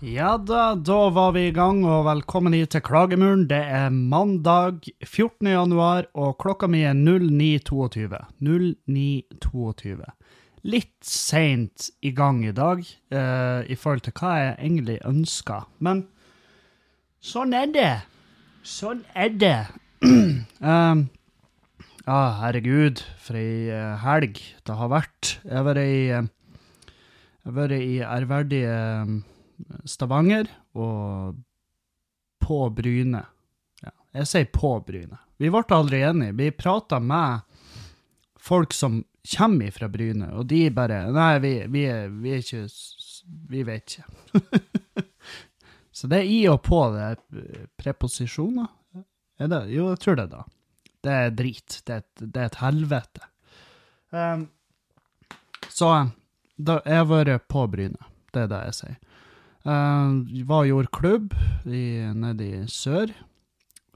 Ja da, da var vi i gang, og velkommen hit til Klagemuren. Det er mandag 14. januar, og klokka mi er 09.22. 09.22. Litt seint i gang i dag, eh, i forhold til hva jeg egentlig ønska. Men sånn er det. Sånn er det. um, ja, herregud, for ei eh, helg det har vært. Jeg har vært i, eh, jeg har vært i ærverdige eh, Stavanger og på Bryne. Ja, jeg sier på Bryne. Vi ble aldri enige. Vi prata med folk som kommer fra Bryne, og de bare Nei, vi, vi, vi er ikke Vi vet ikke. Så det er i og på det er preposisjoner. Er det? Jo, jeg tror det, da. Det er drit. Det er et, det er et helvete. Um, så da, jeg har vært på Bryne. Det er det jeg sier. Uh, var og gjorde klubb i, nede i sør.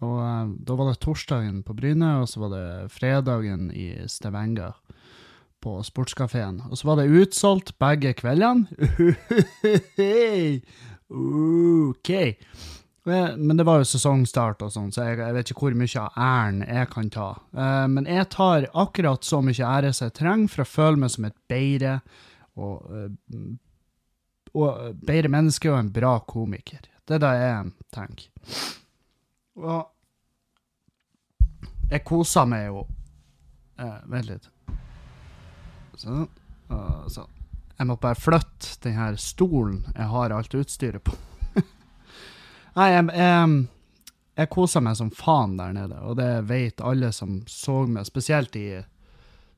Og uh, da var det torsdagen på Bryne, og så var det fredagen i Stavanger på sportskafeen. Og så var det utsolgt begge kveldene. OK. Men det var jo sesongstart og sånn, så jeg, jeg, vet ikke hvor mye av æren jeg kan ta. Uh, men jeg tar akkurat så mye ære som jeg trenger for å føle meg som et bedre og og bedre menneske og en bra komiker. Det er det jeg tenker. Og jeg koser meg jo eh, Vent litt. Sånn. Og. Jeg må bare flytte den her stolen jeg har alt utstyret på. Nei, jeg, jeg, jeg, koser meg som faen der nede, og det vet alle som så meg, spesielt i,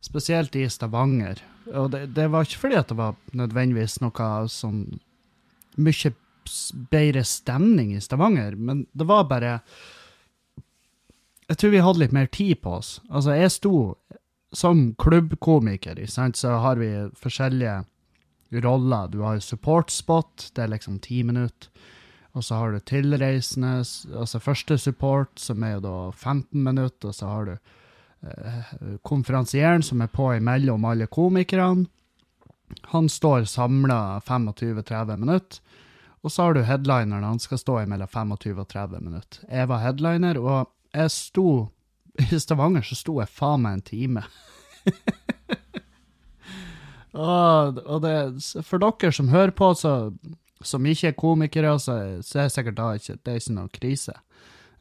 spesielt i Stavanger. Og det, det, var ikke fordi at det var nødvendigvis noe sånn mye bedre stemning i Stavanger, men det var bare Jeg tror vi hadde litt mer tid på oss. Altså, jeg sto som klubbkomiker, sant, så har vi forskjellige roller. Du har support spot, det er liksom ti minutter. Og så har du tilreisende, altså første support, som er jo da 15 minutter. Og så har du konferansieren, som er på imellom alle komikerne. Han står samla 25-30 minutter. Og så har du headlineren, han skal stå imellom mellom 25 og 30 minutter. Jeg var headliner, og jeg sto I Stavanger så sto jeg faen meg en time. og, og det, for dere som hører på, så, som ikke er komikere, så, så er det sikkert da ikke, det er ikke noe krise.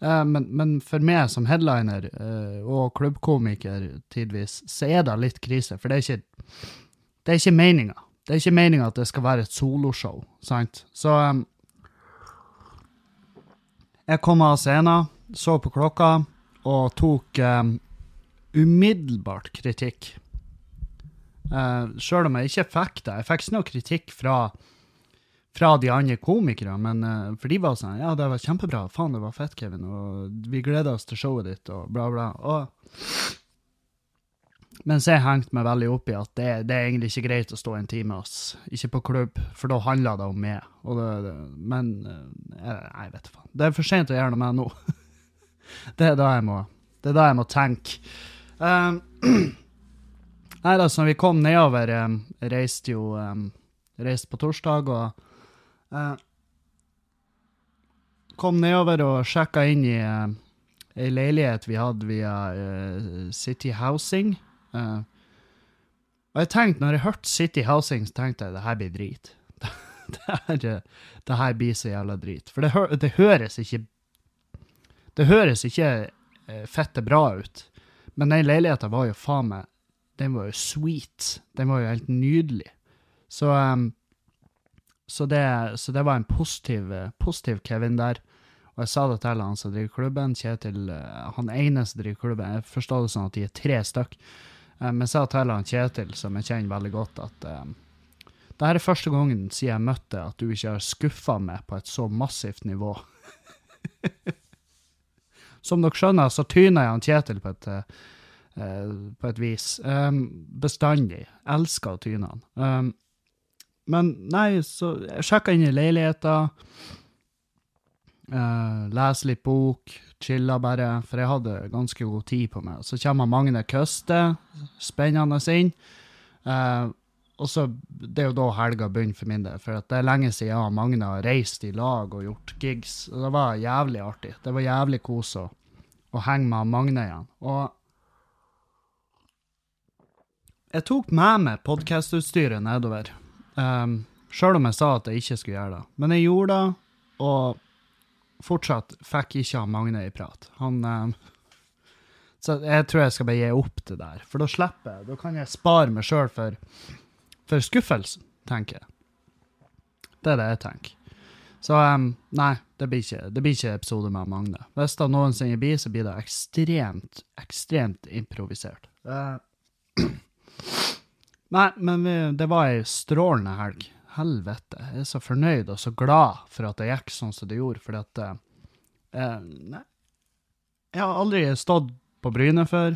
Uh, men, men, for meg som headliner uh, og klubbkomiker tidvis, så er det litt krise. For det er ikke, det er ikke meninga. Det er ikke meninga at det skal være et soloshow, sant? Så um, Jeg kom av scenen, så på klokka og tok um, umiddelbart kritikk. Uh, Sjøl om jeg ikke fikk det. Jeg fikk ikke noe kritikk fra, fra de andre komikerne, men uh, for de var sånn Ja, det var kjempebra. Faen, det var fett, Kevin. Og vi gleder oss til showet ditt, og bla, bla. Og mens jeg hengte meg veldig opp i at det, det, er egentlig ikke greit å stå en time, ass. Ikke på klubb, for da handler det om meg. Det, det, men eh, jeg, vet faen. Det er for sent å gjøre noe med nå. det er da jeg må, det er da jeg må tenke. Um, nei da, så vi kom nedover, um, reiste jo um, reiste på torsdag og uh, Kom nedover og sjekka inn i uh, ei leilighet vi hadde via uh, City Housing. Uh, og jeg tenkte, når jeg hørte City Housing, så tenkte jeg det her blir drit. det, her, det her blir så jævla drit. For det, det høres ikke Det høres ikke uh, fette bra ut. Men den leiligheta var jo faen meg Den var jo sweet. Den var jo helt nydelig. Så, um, så, det, så det, var en positiv, positiv Kevin der. Og jeg sa det til han som driver klubben, Kjetil, han ene som driver klubben. Jeg forstår det sånn at de er tre stykk. Eh, men jeg sa til han Kjetil, som jeg kjenner veldig godt, at um, det her er første gangen siden jeg møtte at du ikke har skuffa meg på et så massivt nivå. som dere skjønner, så tyner jeg han Kjetil på et, uh, på et vis. Um, bestandig. Elsker å tyne han. Um, men nei, så jeg sjekka inn i leiligheta. Uh, lese litt bok, chilla bare, for jeg hadde ganske god tid på meg. Så kommer Magne Køste spennende inn. Uh, og så, Det er jo da helga begynner for min del, for det er lenge siden jeg og Magne har reist i lag og gjort gigs. og Det var jævlig artig. Det var jævlig kos å, å henge med Magne igjen. Og jeg tok med meg podkastutstyret nedover, um, sjøl om jeg sa at jeg ikke skulle gjøre det. Men jeg gjorde det, og fortsatt fikk ikke han Magne i prat. Han um, Så jeg tror jeg skal bare gi opp det der, for da slipper jeg. Da kan jeg spare meg sjøl for, for skuffelsen, tenker jeg. Det er det jeg tenker. Så um, nei, det blir, ikke, det blir ikke episode med Magne. Hvis det noensinne blir, så blir det ekstremt, ekstremt improvisert. Uh, nei, men vi, det var ei strålende helg. Helvete. Jeg er så fornøyd og så glad for at det gikk sånn som det gjorde, fordi at eh, Nei. Jeg har aldri stått på Bryne før.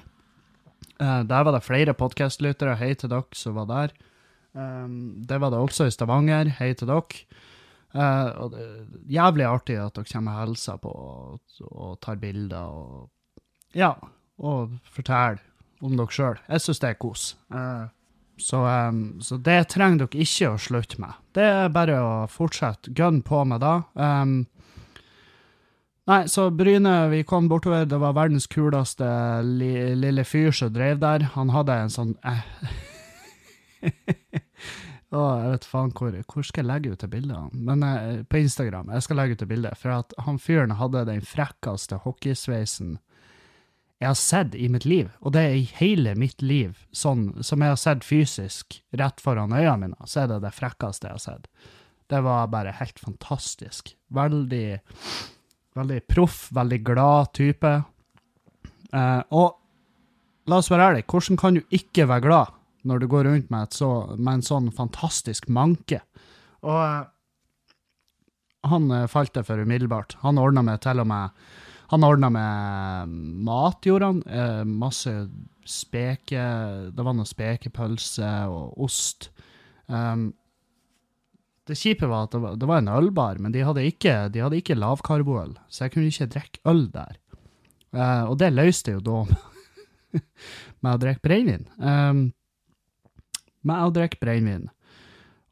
Eh, der var det flere podkastlyttere. Hei til dere som var der. Eh, det var det også i Stavanger. Hei til dere. Uh, og det jævlig artig at dere kommer og hilser på og, og, tar bilder og Ja, og forteller om dere sjøl. Jeg syns det er kos. Uh, så, um, så, det trenger dere ikke å slutte med. Det er bare å fortsette gun på med da. Um, nei, så Bryne, vi kom bortover. Det var verdens kuleste li, lille fyr som drev der. Han hadde en sånn eh, Å, jeg vet faen hvor, hvor skal jeg legge ut det bildet? Men eh, på Instagram. Jeg skal legge ut det bildet. For at han fyren hadde den frekkeste hockeysveisen jeg har sett i mitt liv. Og det er i hele mitt liv, sånn som jeg har sett fysisk rett foran øynene mine, så er det det frekkeste jeg har sett. Det var bare helt fantastisk. Veldig, veldig proff, veldig glad type. Eh, og la oss være ærlige, hvordan kan du ikke være glad når du går rundt med, så, med en sånn fantastisk manke. Og eh, han uh, falt det for umiddelbart. Han ordna meg til og med Han ordna med mat, gjorde han. Eh, masse speke Det var noe spekepølse og ost. Um, det kjipe var at det var, det var, en ølbar, men de hadde ikke, de hadde ikke lavkarboøl, så jeg kunne ikke drikke øl der. og det løste jo da med å drikke brennevin. Um, med å drikke brennevin.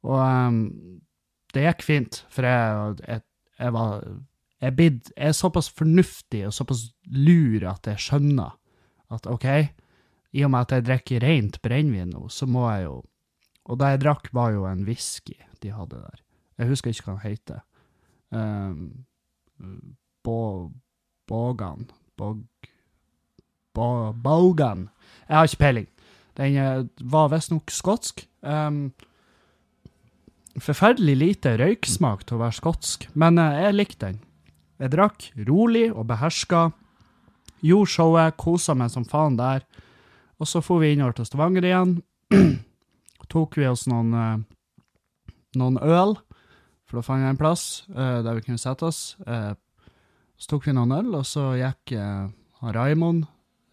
Og um, det gikk fint, for jeg, jeg, jeg var jeg, bid, jeg, er såpass fornuftig og såpass lur at jeg skjønner at OK, i og med at jeg drikker rent brennevin nå, så må jeg jo Og det jeg drakk, var jo en whisky de hadde der. Jeg husker ikke hva den heter. Um, Bågan Bog... Bogan. Jeg har ikke peiling. Den eh, var visstnok skotsk. Um, forferdelig lite røyksmak til å være skotsk, men uh, jeg likte den. Jeg drakk rolig og beherska. Gjorde showet, kosa meg som faen der. Og så for vi innover til Stavanger igjen. tok vi oss noen, uh, noen øl, for da fant jeg en plass uh, der vi kunne sette oss. så tok vi noen øl, og så gikk Raimond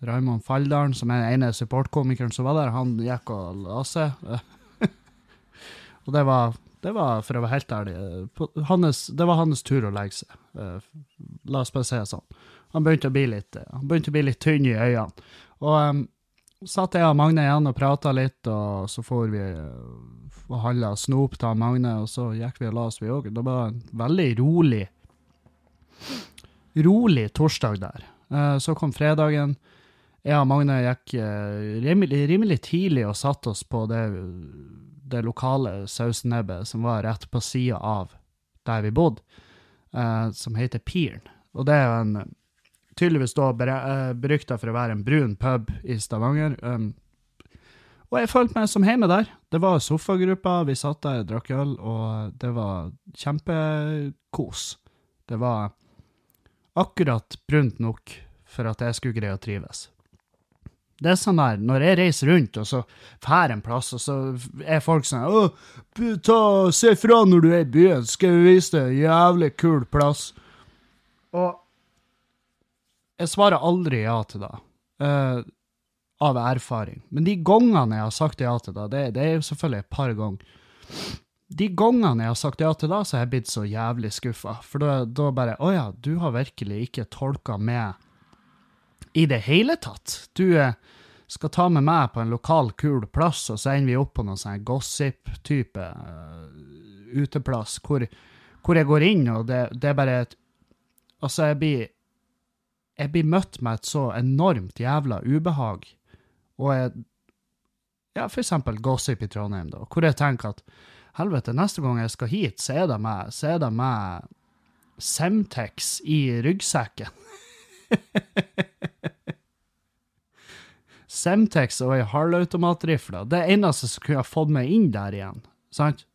Raimond Falldalen, som er den ene supportkomikeren som var der, han gikk og la seg. og det var, det var, for å være helt ærlig, hans, det var hans tur å legge seg. Eh, la oss bare si det sånn. Han begynte å bli litt, han begynte å bli litt tynn i øynene. Og um, satt jeg og Magne igjen og prata litt, og så får vi uh, og handla snop til Magne, og så gikk vi og la oss, vi òg. Det var en veldig rolig rolig torsdag der. Uh, så kom fredagen. Jeg og Magne gikk eh, rimelig, rimelig, tidlig og satte oss på det, det lokale sausnebbet som var rett på sida av der vi bodde, eh, som heter Piren. Og det er en tydeligvis da uh, berykta for å være en brun pub i Stavanger. Um, og jeg følte meg som hjemme der. Det var sofagruppa, vi satt der, og drakk øl, og det var kjempekos. Det var akkurat brunt nok for at jeg skulle greie å trives. Det er sånn der, Når jeg reiser rundt og så drar en plass, og så er folk sånn Å, ta, Se fra når du er i byen, skal vi vise deg en jævlig kul plass. Og jeg svarer aldri ja til det, uh, av erfaring. Men de gangene jeg har sagt ja til det, det, det er jo selvfølgelig et par ganger. De gangene jeg har sagt ja til det, så har jeg blitt så jævlig skuffa. For da, da bare Å ja, du har virkelig ikke tolka med i det hele tatt. Du, skal ta med meg på en lokal, kul plass, og så ender vi opp på noen sånn gossip-type uh, uteplass, hvor, hvor, jeg går inn, og det, det er bare et Altså, jeg blir Jeg blir møtt med et så enormt jævla ubehag, og jeg Ja, for eksempel gossip i Trondheim, da, hvor jeg tenker at helvete, neste gang jeg skal hit, så er det med Semtex i ryggsekken. Semtex og ei halvautomatrifle. Det eneste som kunne ha fått meg inn der igjen. sant?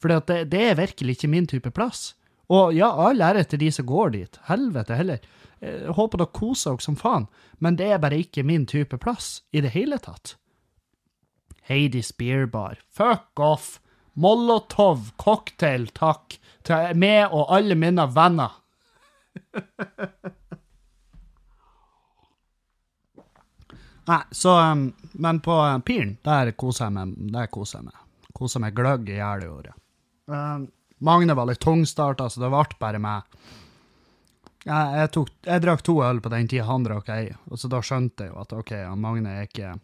For det, det, er virkelig ikke min type plass. Og ja, all ære til de som går dit. Helvete heller. Jeg håper dere koser dere som faen, men det er bare ikke min type plass i det hele tatt. Heidi Spearbar. Fuck off! Molotov cocktail, takk. Til meg og alle mine venner. Nei, så Men på uh, Piren, der koser jeg meg. Der koser jeg meg. Koser meg gløgg i hjel i året. Magne var litt tungstarta, så det ble bare meg. Jeg, jeg, tok, jeg drakk to øl på den tida han drakk ei, og så da skjønte jeg jo at OK, Magne er ikke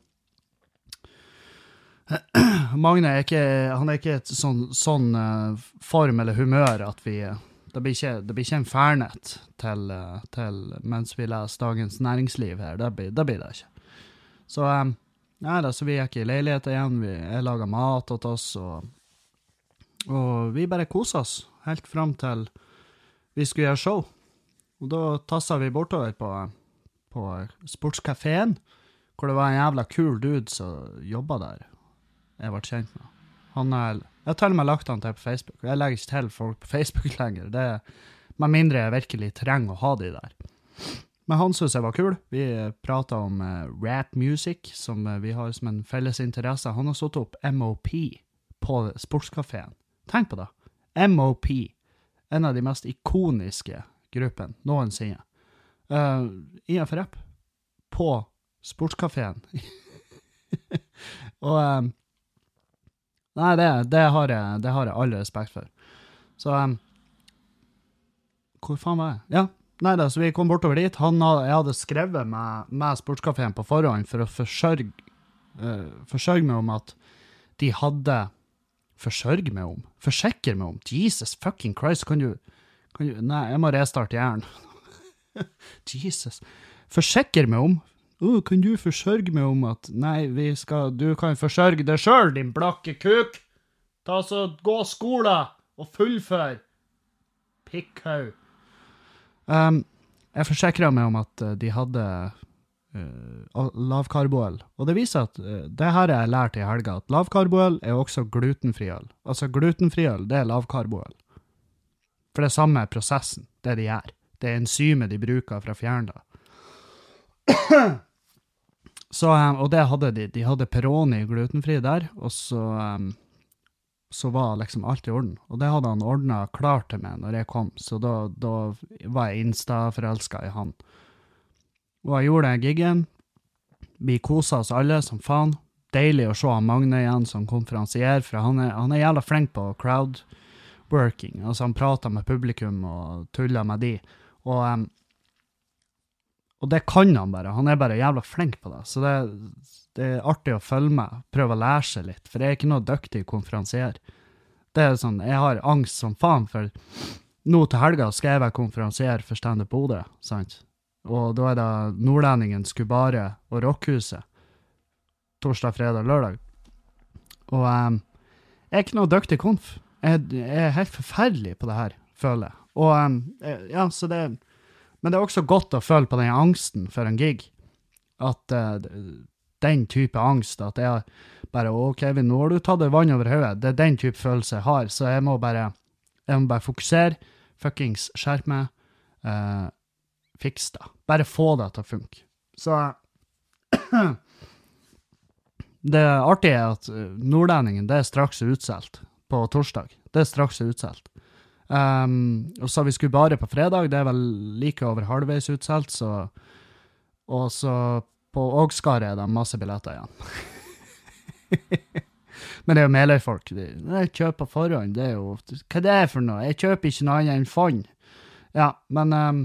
Magne er ikke Han er ikke et sånn, sånn uh, form eller humør at vi det blir, ikke, det blir ikke en fernet til, uh, til, mens vi leser Dagens Næringsliv her. Det blir det, blir det ikke. Så um, nei da, så vi gikk i leilighet igjen. Vi, jeg laga mat til oss, og, og vi bare kosa oss helt fram til vi skulle gjøre show. Og da tassa vi bortover på, på sportskafeen, hvor det var en jævla kul dude som jobba der. Jeg ble kjent med. Han er, jeg har til og med lagt han til på Facebook. Jeg legger ikke til folk på Facebook lenger. Det, med mindre jeg virkelig trenger å ha de der. Men han syntes jeg var kul. Vi prata om uh, rap music, som uh, vi har som en felles interesse. Han har satt opp MOP på sportskafeen. Tenk på det. MOP. En av de mest ikoniske gruppene noensinne. Uh, innenfor rapp. På sportskafeen. Og um, Nei, det, det, har jeg, det har jeg all respekt for. Så um, Hvor faen var jeg? Ja, Nei da, så vi kom bortover dit. Hadde, jeg hadde skrevet med, med sportskafeen på forhånd for å forsørge, uh, forsørge meg om at de hadde Forsørge meg om? Forsikre meg om? Jesus fucking Christ, kan du, kan du Nei, jeg må restarte hjernen. Jesus. Forsikre meg om? uh, kan du forsørge meg om at Nei, vi skal Du kan forsørge deg sjøl, din blakke kuk! Ta så Gå skole og fullfør! Pikkhaug. Um, jeg forsikra meg om at uh, de hadde uh, lavkarboøl, og det viser at uh, det har jeg lært i helga, at lavkarboøl er også glutenfri øl. Altså, glutenfri øl, det er lavkarboøl. For det er samme prosessen, det de gjør. Det er enzymet de bruker fjerne det. Så, um, og det hadde de. De hadde Peroni glutenfri der, og så um, så var liksom alt i orden. Og det hadde han ordna klart til meg når jeg kom, så da, da var jeg insta-forelska i han. Og jeg gjorde den giggen. Vi kosa oss alle som faen. Deilig å se Magne igjen som konferansier, for han er, han er jævla flink på crowdworking. Altså, han prater med publikum og tuller med de. Og, um, og det kan han bare. Han er bare jævla flink på det. Så det det er artig å følge med, prøve å lære seg litt, for jeg er ikke noe dyktig konferansier. Det er sånn, Jeg har angst som faen, for nå til helga skal jeg være konferansier for Standup Bodø, sant? Og da er det Nordlendingen, Skubare og Rockhuset. Torsdag, fredag, lørdag. Og um, jeg er ikke noe dyktig konf. Jeg, jeg, er helt forferdelig på det her, føler jeg. Og um, ja, så det Men det er også godt å føle på den angsten for en gig. At uh, den type angst. At jeg bare Å, Kevin, nå har du tatt deg vann over hodet. Det er den type følelse jeg har. Så jeg må bare, jeg må bare fokusere. Fuckings skjerp meg. Uh, fiks det. Bare få det til å funke. Så Det artige er at eh, Nordlendingen det er straks utsolgt på torsdag. Det er straks utsolgt. Um, og så vi skulle bare på fredag. Det er vel like over halvveis utsolgt, så Og så på Ågskaret er det masse billetter igjen. Men det er jo Meløy-folk. Jeg kjøper forhånd, det er jo Hva det er for noe? Jeg kjøper ikke noe annet enn fond. Ja, men um,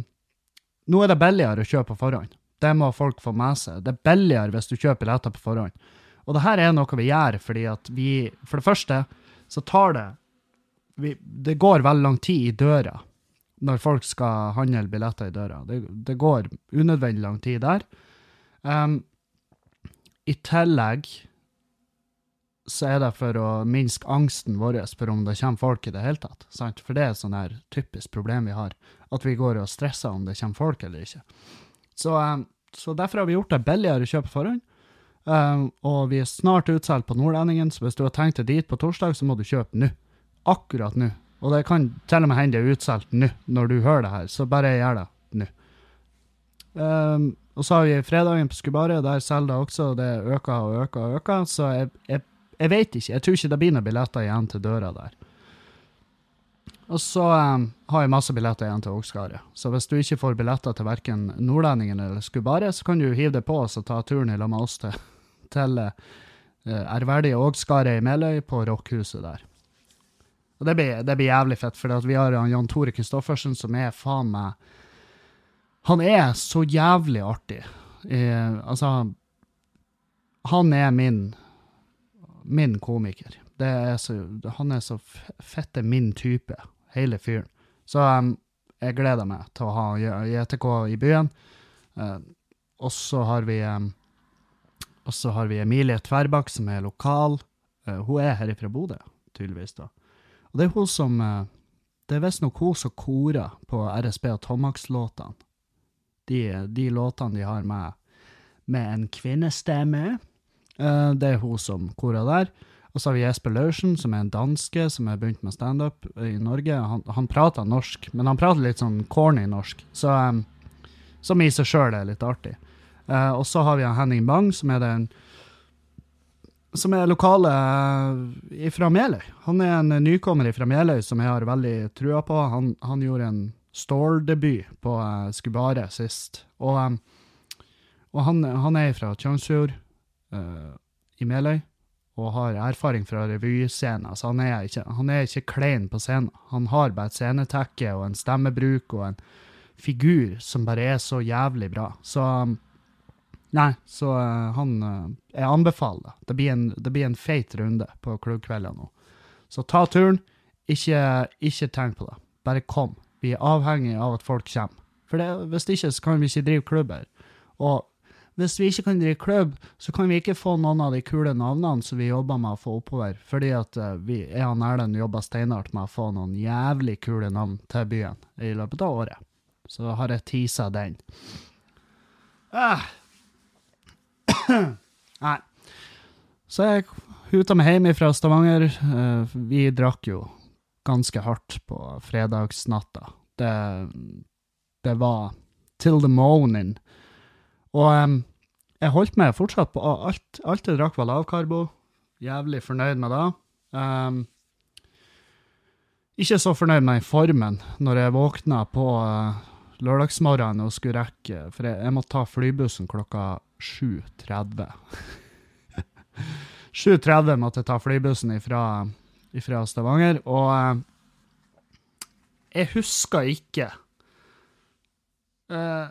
nå er det billigere å kjøpe på forhånd. Det må folk få med seg. Det er billigere hvis du kjøper billetter på forhånd. Og det her er noe vi gjør fordi at vi For det første så tar det vi, Det går veldig lang tid i døra når folk skal handle billetter i døra. Det, det går unødvendig lang tid der. Um, I tillegg så er det for å minske angsten vår for om det kommer folk i det hele tatt. Sant? For det er et sånn her typisk problem vi har, at vi går og stresser om det kommer folk eller ikke. Så, um, så derfor har vi gjort det billigere å kjøpe forhånd. Um, og vi er snart utsolgt på Nordlendingen, så hvis du har tenkt deg dit på torsdag, så må du kjøpe nå. Akkurat nå. Og det kan til og med hende det er utsolgt nå, når du hører det her, så bare gjør det nå. Um, og så har vi fredagen på Skubare, der selger det også, det øker og øker og øker. Så jeg, jeg, jeg vet ikke, jeg tror ikke det blir noen billetter igjen til døra der. Og så um, har jeg masse billetter igjen til Ågskaret. Så hvis du ikke får billetter til verken Nordlendingen eller Skubare, så kan du hive det på oss og ta turen i lag med oss til, til uh, ærverdige i Meløy på rockhuset der. Og det blir, det blir jævlig fett, for vi har Jan Tore Kristoffersen som er faen meg Han er så jævlig artig. Eh, altså Han er min min komiker. Er så, han er så fette min type, hele fyren. Så um, jeg gleder meg til å ha JTK i byen. Uh, og så har vi um, og så har vi Emilie Tverbakk, som er lokal. Uh, hun er her fra Bodø, tydeligvis. da. Og det er hun som uh, Det er visstnok hun som korer på RSB og Tomax-låtene. De, de, låtene de har med, med en kvinnestemme. Uh, det er hun som korer der. Og så har vi Jesper Laursen, som er en danske som har begynt med standup i Norge. Han, han, prater norsk, men han prater litt sånn corny norsk, så, um, som i seg sjøl er litt artig. Uh, og så har vi Henning Bang, som er den som er lokale fra Meløy. Han er en nykommer fra Meløy som jeg har veldig trua på. Han, han gjorde en Store-debut på uh, Skubare sist. Og, um, og han, han, er fra Tjongsfjord uh, i Meløy og har erfaring fra revyscener, så han er, ikke, han er ikke klein på scenen. Han har bare et scenetekke og en stemmebruk og en figur som bare er så jævlig bra. Så Nei, så uh, han uh, Jeg anbefaler det. Blir en, det blir en feit runde på klubbkvelder nå. Så ta turen. Ikke, ikke tenk på det. Bare kom. Vi er avhengig av at folk kommer. For det, hvis ikke, så kan vi ikke drive klubber. Og hvis vi ikke kan drive klubb, så kan vi ikke få noen av de kule navnene som vi jobber med å få oppover. Fordi at uh, vi, jeg og Erlend jobber steinhardt med å få noen jævlig kule navn til byen i løpet av året. Så har jeg teasa den. Ah. Nei. Så jeg huta meg hjem fra Stavanger. Uh, vi drakk jo ganske hardt på fredagsnatta. Det, det var till the morning. Og um, jeg holdt meg fortsatt på alt. Alt jeg drakk, var lavkarbo. Jævlig fornøyd med det. Um, ikke så fornøyd med formen når jeg våkna på uh, lørdagsmorgenen og skulle rekke For jeg, jeg måtte ta flybussen klokka 7.30. 7.30 måtte jeg ta flybussen ifra, ifra Stavanger, og uh, jeg husker ikke uh,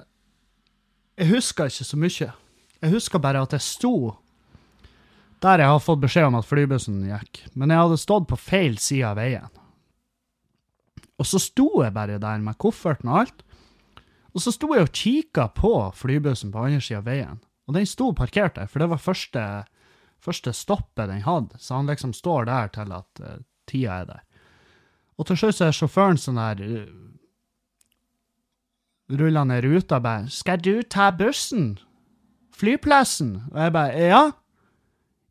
jeg husker ikke så mye. Jeg husker bare at jeg sto der jeg har fått beskjed om at flybussen gikk, men jeg hadde stått på feil side av veien. Og så sto jeg bare der med kofferten og alt, og så sto jeg og kikka på flybussen på andre sida av veien, og den sto parkert der, for det var første, første stoppet den hadde, så han liksom står der til at uh, tida er der. Og til slutt så er sjåføren sånn der uh, Ruller ned ruta og bare 'Skal du ta bussen? Flyplassen?' Og jeg bare 'Ja'.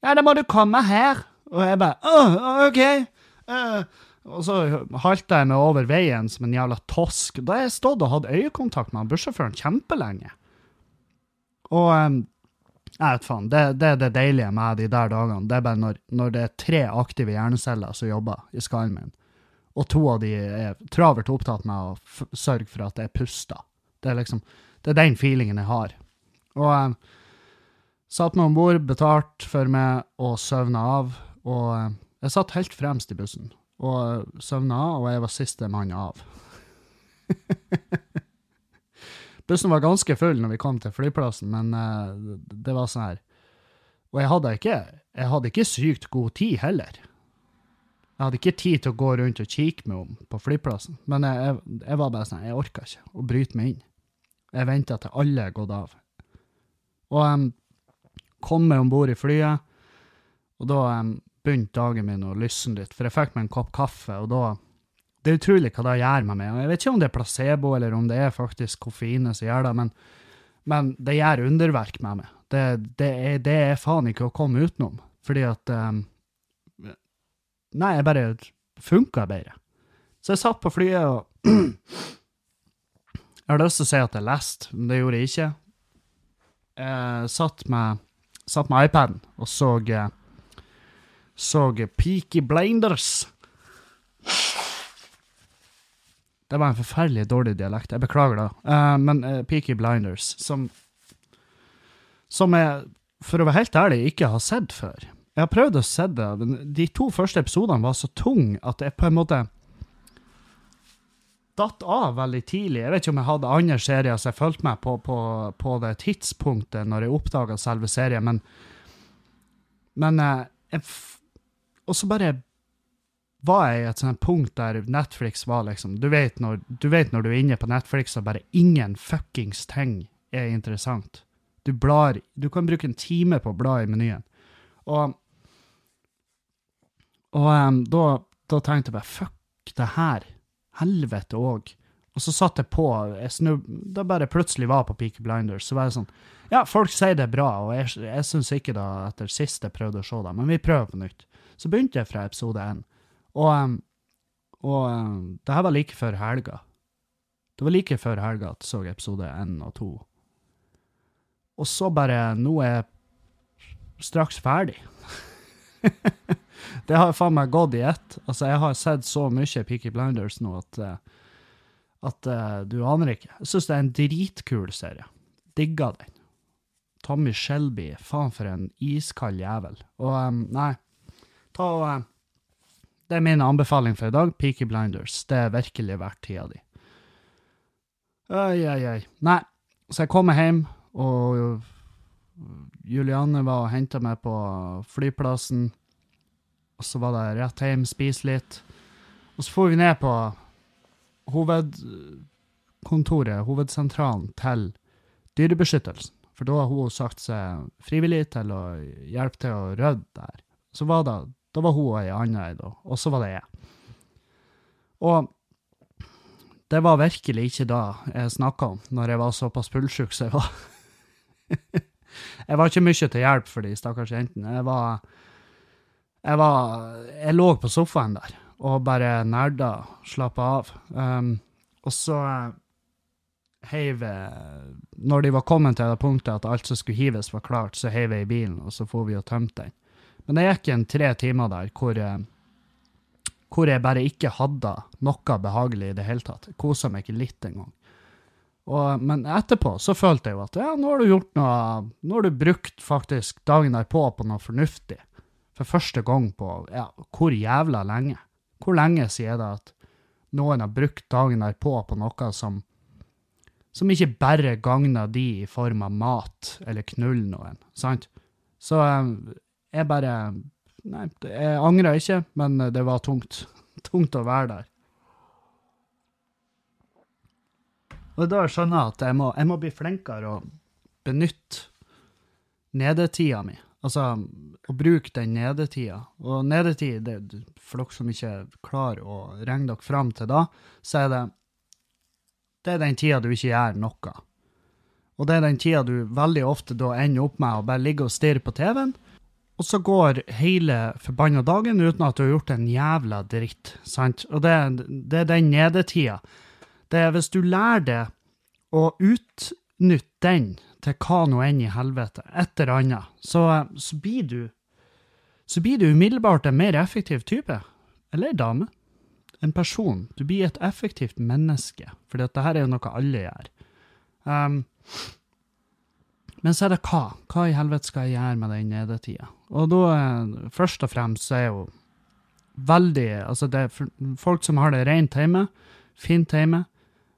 'Ja, da må du komme her.' Og jeg bare 'Å, OK'. Uh. Og så halta jeg meg over veien som en jævla tosk. Da har jeg stått og hatt øyekontakt med bussjåføren kjempelenge. Og um, jeg vet faen, det, det, er det deilige med de der dagene. Det er bare når, når det er tre aktive hjerneceller som jobber i skallen min og to av de er travelt opptatt med å sørge for at jeg puster. Det er liksom, det er den feelingen jeg har. Og eh, satt meg om bord, betalt for meg og søvna av. Og eh, jeg satt helt fremst i bussen og eh, søvna og jeg var siste mann av. Bussen var ganske full når vi kom til flyplassen, men uh, det var sånn her Og jeg hadde, ikke, jeg hadde ikke sykt god tid heller. Jeg hadde ikke tid til å gå rundt og kikke meg om på flyplassen, men jeg, jeg, jeg var bare sånn Jeg orka ikke å bryte meg inn. Jeg venta til alle er gått av. Og um, kom meg om bord i flyet, og da um, begynte dagen min å lysne litt, for jeg fikk meg en kopp kaffe, og da Det er utrolig hva det gjør med meg. Jeg vet ikke om det er placebo, eller om det er faktisk koffeinet som gjør det, men, men det gjør underverk med meg. Det, det, er, det, er, faen ikke å komme utenom, fordi at um, Nei, jeg bare funka bedre. Så jeg satt på flyet og Jeg har lyst til å si at jeg leste, men det gjorde jeg ikke. Jeg satt med, satt med iPaden og så så Peaky Blinders. Det var en forferdelig dårlig dialekt. Jeg beklager det. Uh, men uh, Peaky Blinders, som Som jeg, for å være helt ærlig, ikke har sett før. Jeg har prøvd å se det, men de to første episodene var så tunge at jeg på en måte datt av veldig tidlig. Jeg vet ikke om jeg hadde andre serier som jeg fulgte med på, på, på det tidspunktet når jeg oppdaga selve serien, men, men uh, jeg og så bare var jeg i et sånt punkt der Netflix var liksom du vet, når, du vet når du er inne på Netflix og bare ingen fuckings ting er interessant. Du blar Du kan bruke en time på å bla i menyen. Og, og um, da, da, tenkte jeg bare fuck det her. Helvete òg. Og så satt jeg på jeg snub, Da bare plutselig var på Peaky Blinders, så var det sånn Ja, folk sier det er bra, og jeg, jeg syns ikke da etter sist jeg prøvde å se det, men vi prøver på nytt. Så begynte jeg fra episode én. Og, og det her var like før helga. Det var like før helga at jeg så episode én og to. Og så bare Nå er jeg straks ferdig. det har faen meg gått i ett. Altså, jeg har sett så mye Peaky Blinders nå at, uh, at uh, du aner ikke. Jeg syns det er en dritkul serie. Digga den. Tommy Shelby, faen for en iskald jævel. Og um, nei, Ta og eh, Det er min anbefaling for i dag. Peaky Blinders. Det er virkelig verdt tida di. Oi, oi, oi. Nei, så jeg kommer hjem, og Julianne var og henta meg på flyplassen. Og så var det rett hjem, spise litt. Og så for vi ned på hovedkontoret, hovedsentralen til Dyrebeskyttelsen. For da har hun sagt seg frivillig til å hjelpe til å rydde der. Så var det da var hun og ei anna ei, og så var det jeg. Og det var virkelig ikke da jeg snakka om, når jeg var såpass fullsjuk som jeg var. jeg var ikke mye til hjelp for de stakkars jentene. Jeg var Jeg var Jeg lå på sofaen der og bare nerda, slappa av. Um, og så uh, heiv Når de var kommet til det punktet at alt som skulle hives, var klart, så heiv jeg i bilen, og så får vi og tømte den. Men det gikk en tre timer der hvor, eh, hvor jeg bare ikke hadde noe behagelig i det hele tatt. Kosa meg ikke litt engang. Og, men etterpå så følte jeg jo at ja, nå har du gjort noe Nå har du brukt faktisk dagen derpå på noe fornuftig. For første gang på ja, hvor jævla lenge? Hvor lenge sier det at noen har brukt dagen derpå på noe som som ikke bare gagner de i form av mat eller knull noen, sant? Så eh, jeg bare Nei, jeg angra ikke, men det var tungt. Tungt å være der. Og da skjønner jeg at jeg må, jeg må bli flinkere å benytte nedetida mi. Altså å bruke den nedetida. Og nedetid, det, for dere som ikke klarer å regne dere fram til da, så er det det er den tida du ikke gjør noe. Og det er den tida du veldig ofte da ender opp med å bare ligge og stirre på TV-en, og så går hele forbanna dagen uten at du har gjort en jævla dritt. sant? Og det, det er den nedetida. Det er hvis du lærer det å utnytte den til hva nå enn i helvete, et eller annet, så, så, blir du så blir du umiddelbart en mer effektiv type. Eller ei dame. En person. Du blir et effektivt menneske, for dette her er jo noe alle gjør. Um, men så er det hva? Hva i helvete skal jeg gjøre med den nedetida? Og da, eh, først og fremst, så er jo veldig Altså, det er folk som har det rent hjemme, fint hjemme,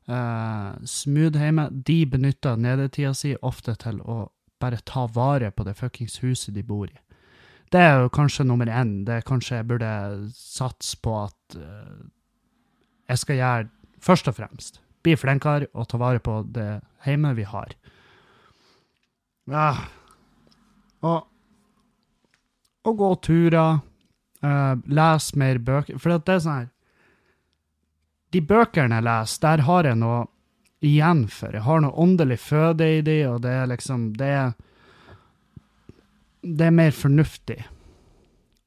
uh, Smooth hjemme, de benytter nedetida si ofte til å bare ta vare på det fuckings huset de bor i. Det er jo kanskje nummer én. Det er kanskje jeg burde satse på at uh, jeg skal gjøre først og fremst. Bli flinkere og ta vare på det hjemme vi har. Ja. Og, og gå turer. Uh, lese mer bøker. For det er sånn her De bøkene jeg leser, der har jeg noe igjen for. Jeg har noe åndelig føde i de, og det er liksom Det er, det er mer fornuftig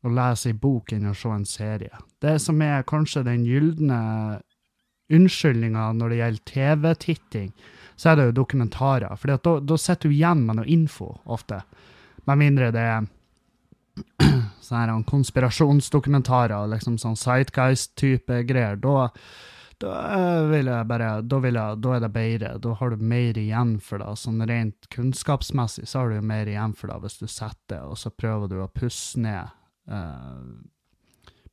å lese ei bok enn å se en serie. Det som er kanskje den gylne unnskyldninga når det gjelder TV-titting, så er det jo dokumentarer. For da, da sitter du igjen med noe info, ofte. Med mindre det er sånne konspirasjonsdokumentarer, liksom sånn Sightguist-type greier. Da, da, vil jeg bare, da, vil jeg, da er det bedre. Da har du mer igjen for det. Sånn rent kunnskapsmessig så har du jo mer igjen for det hvis du setter og så prøver du å pusse ned uh,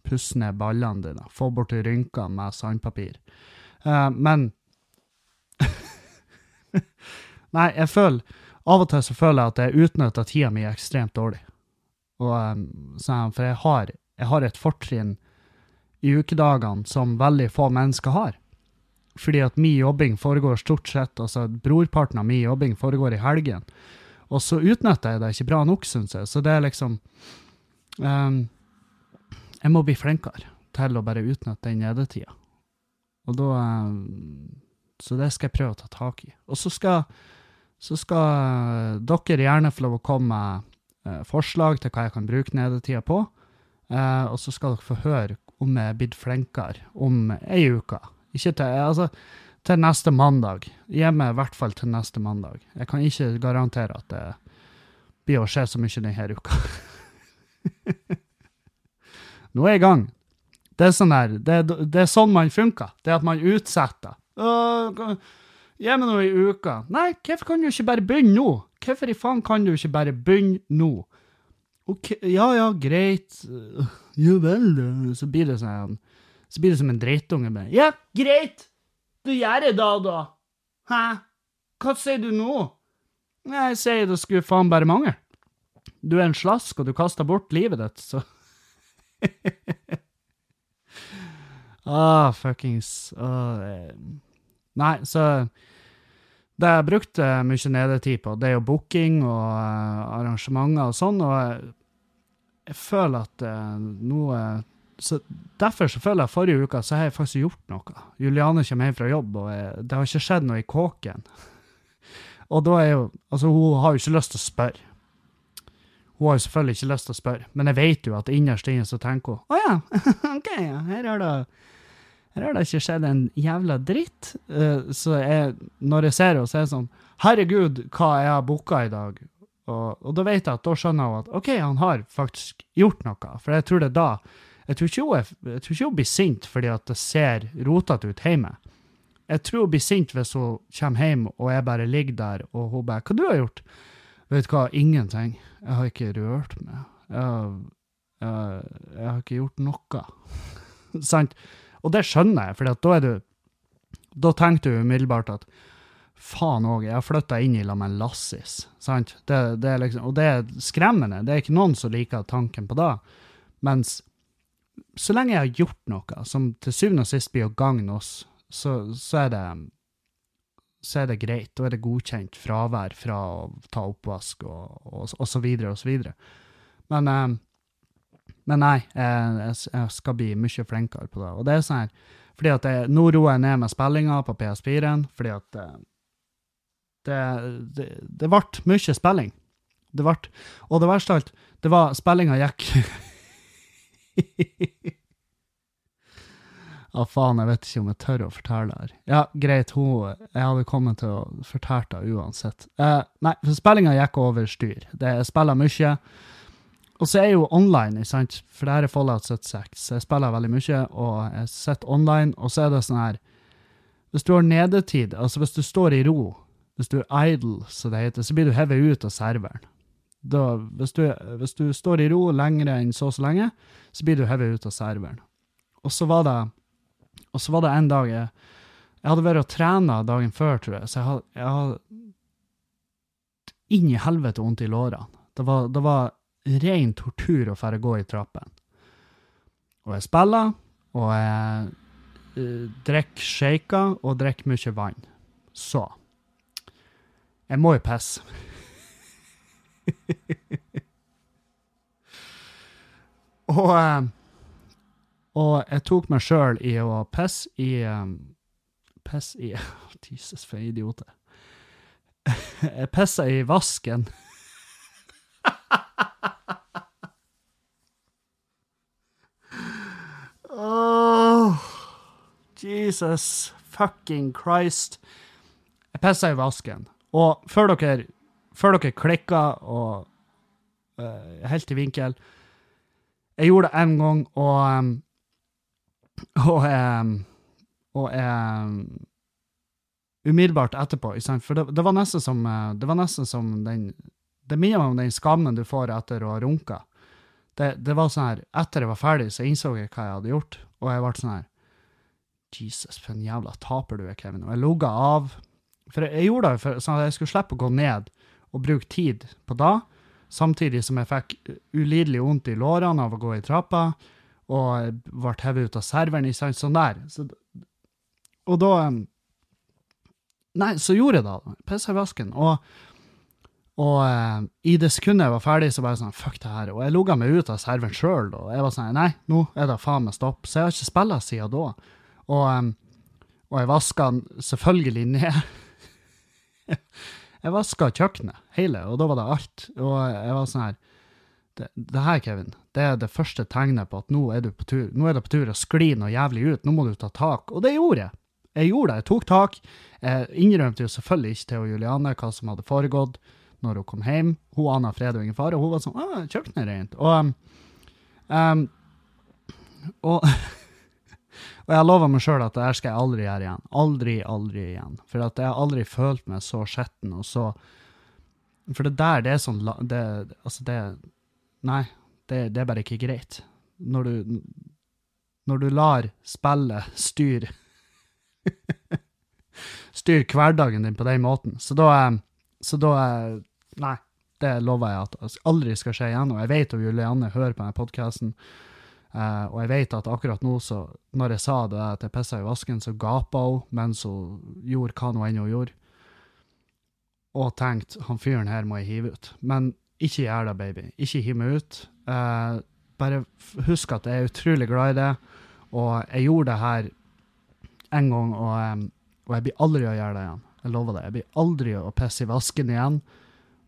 pusse ned ballene dine. Få bort rynkene med sandpapir. Uh, men Nei, jeg føler Av og til så føler jeg at jeg utnytter tida mi ekstremt dårlig. Og, um, for jeg har, jeg har et fortrinn i ukedagene som veldig få mennesker har. Fordi at min jobbing foregår stort sett, altså brorparten av min jobbing foregår i helgen. Og så utnytter jeg det ikke bra nok, syns jeg. Så det er liksom um, Jeg må bli flinkere til å bare utnytte den nedetida. Og da um, Så det skal jeg prøve å ta tak i. Og så skal så skal dere gjerne få lov å komme med forslag til hva jeg kan bruke nedetida på. Eh, og så skal dere få høre om jeg er blitt flinkere om ei uke. Ikke til, altså, til neste mandag. Gi meg i hvert fall til neste mandag. Jeg kan ikke garantere at det blir å skje så mye denne uka. Nå er jeg i gang. Det er, sånn der, det, det er sånn man funker. Det er at man utsetter. Uh, Gi meg noe i uka. Nei, hvorfor kan du ikke bare begynne nå? Hvorfor i faen kan du ikke bare begynne nå? Ok, ja ja, greit. Ja vel, så blir det sånn Så blir det som en drittunge med Ja, greit! Du gjør det da, da. Hæ? Hva sier du nå? Jeg sier det skulle faen bare mangle. Du er en slask, og du kaster bort livet ditt, så Ah, fuckings ah, Nei, så det jeg brukte mye nedetid på, det er jo booking og uh, arrangementer og sånn, og jeg, føler at uh, noe så Derfor så føler jeg forrige uke så har jeg faktisk gjort noe. Juliane kommer hjem fra jobb, og jeg, det har ikke skjedd noe i kåken. og da er jo Altså, hun har jo ikke lyst til å spørre. Hun har jo selvfølgelig ikke lyst til å spørre, men jeg vet jo at innerst inne så tenker hun å ja, OK, her er det her har det ikke skjedd en jævla dritt. Uh, så jeg, når jeg ser henne, så er det sånn Herregud, hva jeg har booka i dag. Og, og, da vet jeg at da skjønner hun at OK, han har faktisk gjort noe. For jeg tror det da Jeg tror ikke hun, jeg tror ikke hun blir sint fordi at det ser rotete ut hjemme. Jeg tror hun blir sint hvis hun kommer hjem og jeg bare ligger der, og hun bare 'Hva du har gjort?' Vet du hva, ingenting. Jeg har ikke rørt meg. Jeg jeg, jeg har ikke gjort noe. Sant? Og det skjønner jeg, for da er du Da tenker du umiddelbart at faen òg, jeg har flytta inn i lag med Lassis. Sant? Det, det liksom, og det er skremmende. Det er ikke noen som liker tanken på det. Mens så lenge jeg har gjort noe som til syvende og sist blir å gagne oss, så, så, er det så er det greit. Da er det godkjent fravær fra å ta oppvask og, og, og så videre og så videre. Men eh, men nei, jeg, jeg, skal bli mye flinkere på det. Og det er sånn her, fordi at jeg, Nå roer jeg ned med spillinga på PS4-en, fordi at eh, det, det, det ble mye spilling. Det ble, og det verste av alt, det var spillinga gikk Ja, faen, jeg vet ikke om jeg tør å fortelle det her. Ja, greit, hun Jeg hadde kommet til å fortelle det uansett. Eh, nei, for spillinga gikk over styr. Det, spiller mye. Og så er jeg jo online, ikke sant? for det her er Fallout 76. Jeg spiller veldig mye, og jeg sitter online, og så er det sånn her Hvis du har nedetid, altså hvis du står i ro, hvis du er idle, så det heter, så blir du hevet ut av serveren. Da, hvis, du, hvis du står i ro lengre enn så og så lenge, så blir du hevet ut av serveren. Og så var det, og så var det en dag jeg, Jeg hadde vært og trena dagen før, tror jeg, så jeg hadde, jeg hadde inn i helvete vondt i lårene. Det var, det var ren tortur å fære gå i trappen. Og jeg spiller, og jeg uh, drikker shaker og drikker mye vann. Så Jeg må jo pisse. og, uh, og jeg tok meg sjøl i å pisse i um, Pisse i Jesus, for en idiot. Jeg pissa i vasken. Jesus fucking Christ. Jeg pissa i vasken. Og før dere, før dere klikka og uh, helt i vinkel Jeg gjorde det én gang, og um, og, um, og um, umiddelbart etterpå. For det, det, var nesten som, det var nesten som den Det minner meg om den skammen du får etter å ha runka. Det, det, var sånn her, Etter jeg var ferdig, så innså jeg hva jeg hadde gjort, og jeg ble sånn her Jesus, for en jævla taper du er, Kevin. Og jeg logga av. For jeg, jeg gjorde det for, sånn at jeg skulle slippe å gå ned og bruke tid på det, samtidig som jeg fikk ulidelig vondt i lårene av å gå i trappa, og ble hevet ut av serveren, sånn der. Så, og da Nei, så gjorde jeg det. Pissa i vasken. Og, og eh, i det sekundet jeg var ferdig, så bare sånn Fuck det her. Og jeg logga meg ut av serveren sjøl, og jeg var sånn Nei, nå er det faen meg stopp. Så jeg har ikke spilla siden da. Og, um, og jeg vaska selvfølgelig ned Jeg vaska kjøkkenet, hele, og da var det alt. Og jeg var sånn her det, det, her, Kevin, det er det første tegnet på at nå er du på tur Nå er det på tur å skli noe jævlig ut. Nå må du ta tak. Og det gjorde jeg. Jeg gjorde det. Jeg tok tak. Jeg innrømte jo selvfølgelig ikke til Juliane hva som hadde foregått når hun kom hjem. Hun ana fred og ingen fare. og Hun var sånn ah, 'Kjøkkenet er rent.' Og, um, um, og, og jeg lover meg sjøl at det her skal jeg aldri gjøre igjen. Aldri, aldri igjen. For at jeg har aldri følt meg så skitten og så For det der, det er sånn det, Altså, det Nei, det, det er bare ikke greit. Når du Når du lar spillet styre styre hverdagen din på den måten. Så da, eh, så da Nei, det lover jeg at aldri skal skje igjen. Og jeg vet at Julianne hører på denne podkasten. Uh, eh, og jeg vet at akkurat nå, så når jeg sa det at jeg pissa i vasken, så gapa hun mens hun gjorde hva nå enn hun gjorde. Og tenkte han fyren her må jeg hive ut. Men ikke gjør det, baby. Ikke hiv meg ut. Uh, bare husk at jeg er utrolig glad i det. Og jeg gjorde det her en gang, og um, og jeg blir aldri å gjøre det igjen. Jeg lover det. Jeg blir aldri å pisse i vasken igjen.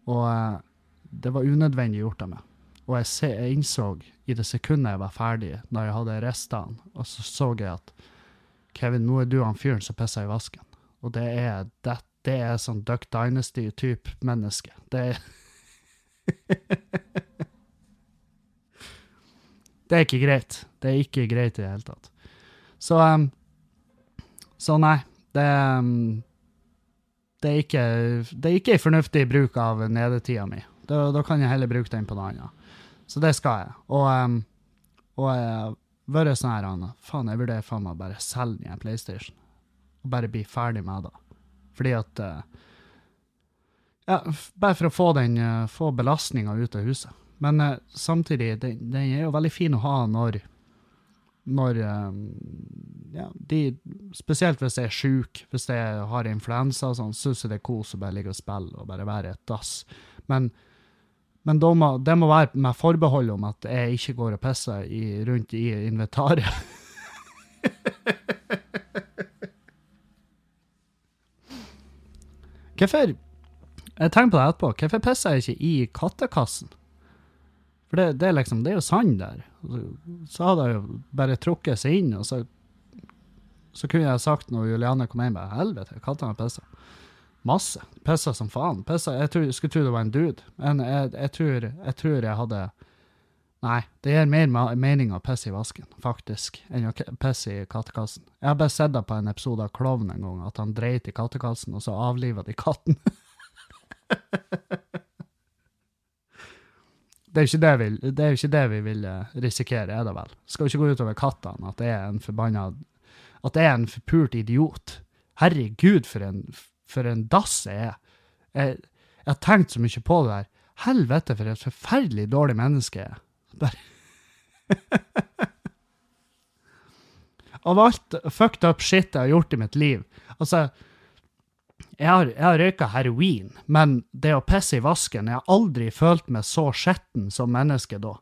Og uh, det var unødvendig gjort av meg. Og jeg, se, jeg, innså i det sekundet jeg var ferdig, når jeg hadde restene, og så så jeg at Kevin, nå er du han fyren som pisser i vasken. Og det er, det, det er sånn Duck Dynasty-type menneske. Det er Det er ikke greit. Det er ikke greit i det hele tatt. Så, um, så nei, det, um, det, er ikke, det er ikke en fornuftig bruk av nedetida mi. Da, da, kan jeg heller bruke den på noe annet. Så det skal jeg. Og, um, og jeg vært sånn her, Anna. Faen, jeg vurderer faen meg bare selge den PlayStation. Og bare bli ferdig med det. Fordi at uh, Ja, bare for å få den uh, få belastninga ut av huset. Men uh, samtidig, den, den, er jo veldig fin å ha når når ja, de, Spesielt hvis jeg er sjuk, hvis jeg har influensa og sånn, syns jeg det er kos å bare ligge og spille og bare være et dass. Men, men må, det må være med forbehold om at jeg ikke går og pisser i, rundt i inventaret. Hvorfor Jeg tenker på det etterpå. Hvorfor pisser jeg ikke i kattekassen? For det, det, liksom, det er jo sand der. Så hadde jeg jo bare trukket seg inn, og så så kunne jeg sagt når Juliane kom hjem, bare helvete, kattene pissa. Masse. Pissa som faen. Pissa, jeg, tror, skulle tro det var en dude, men jeg, jeg, tror, jeg tror jeg hadde Nei, det gir mer mening å pisse i vasken, faktisk, enn å pisse i kattekassen. Jeg har bare sett det på en episode av Klovn en gang, at han dreit i kattekassen, og så avliva de katten. det er, jo ikke det vi vil risikere, er det vel? Skal ikke gå utover kattene, at det er en forbanna at jeg er en forpult idiot. Herregud, for en, for en dass jeg er. Jeg, jeg har tenkt så mye på det der. Helvete, for et forferdelig dårlig menneske jeg er. Bare Av alt fucked up shit jeg har gjort i mitt liv. Altså, jeg har, jeg har røyka heroin, men det å pisse i vasken Jeg har aldri følt meg så skitten som menneske da.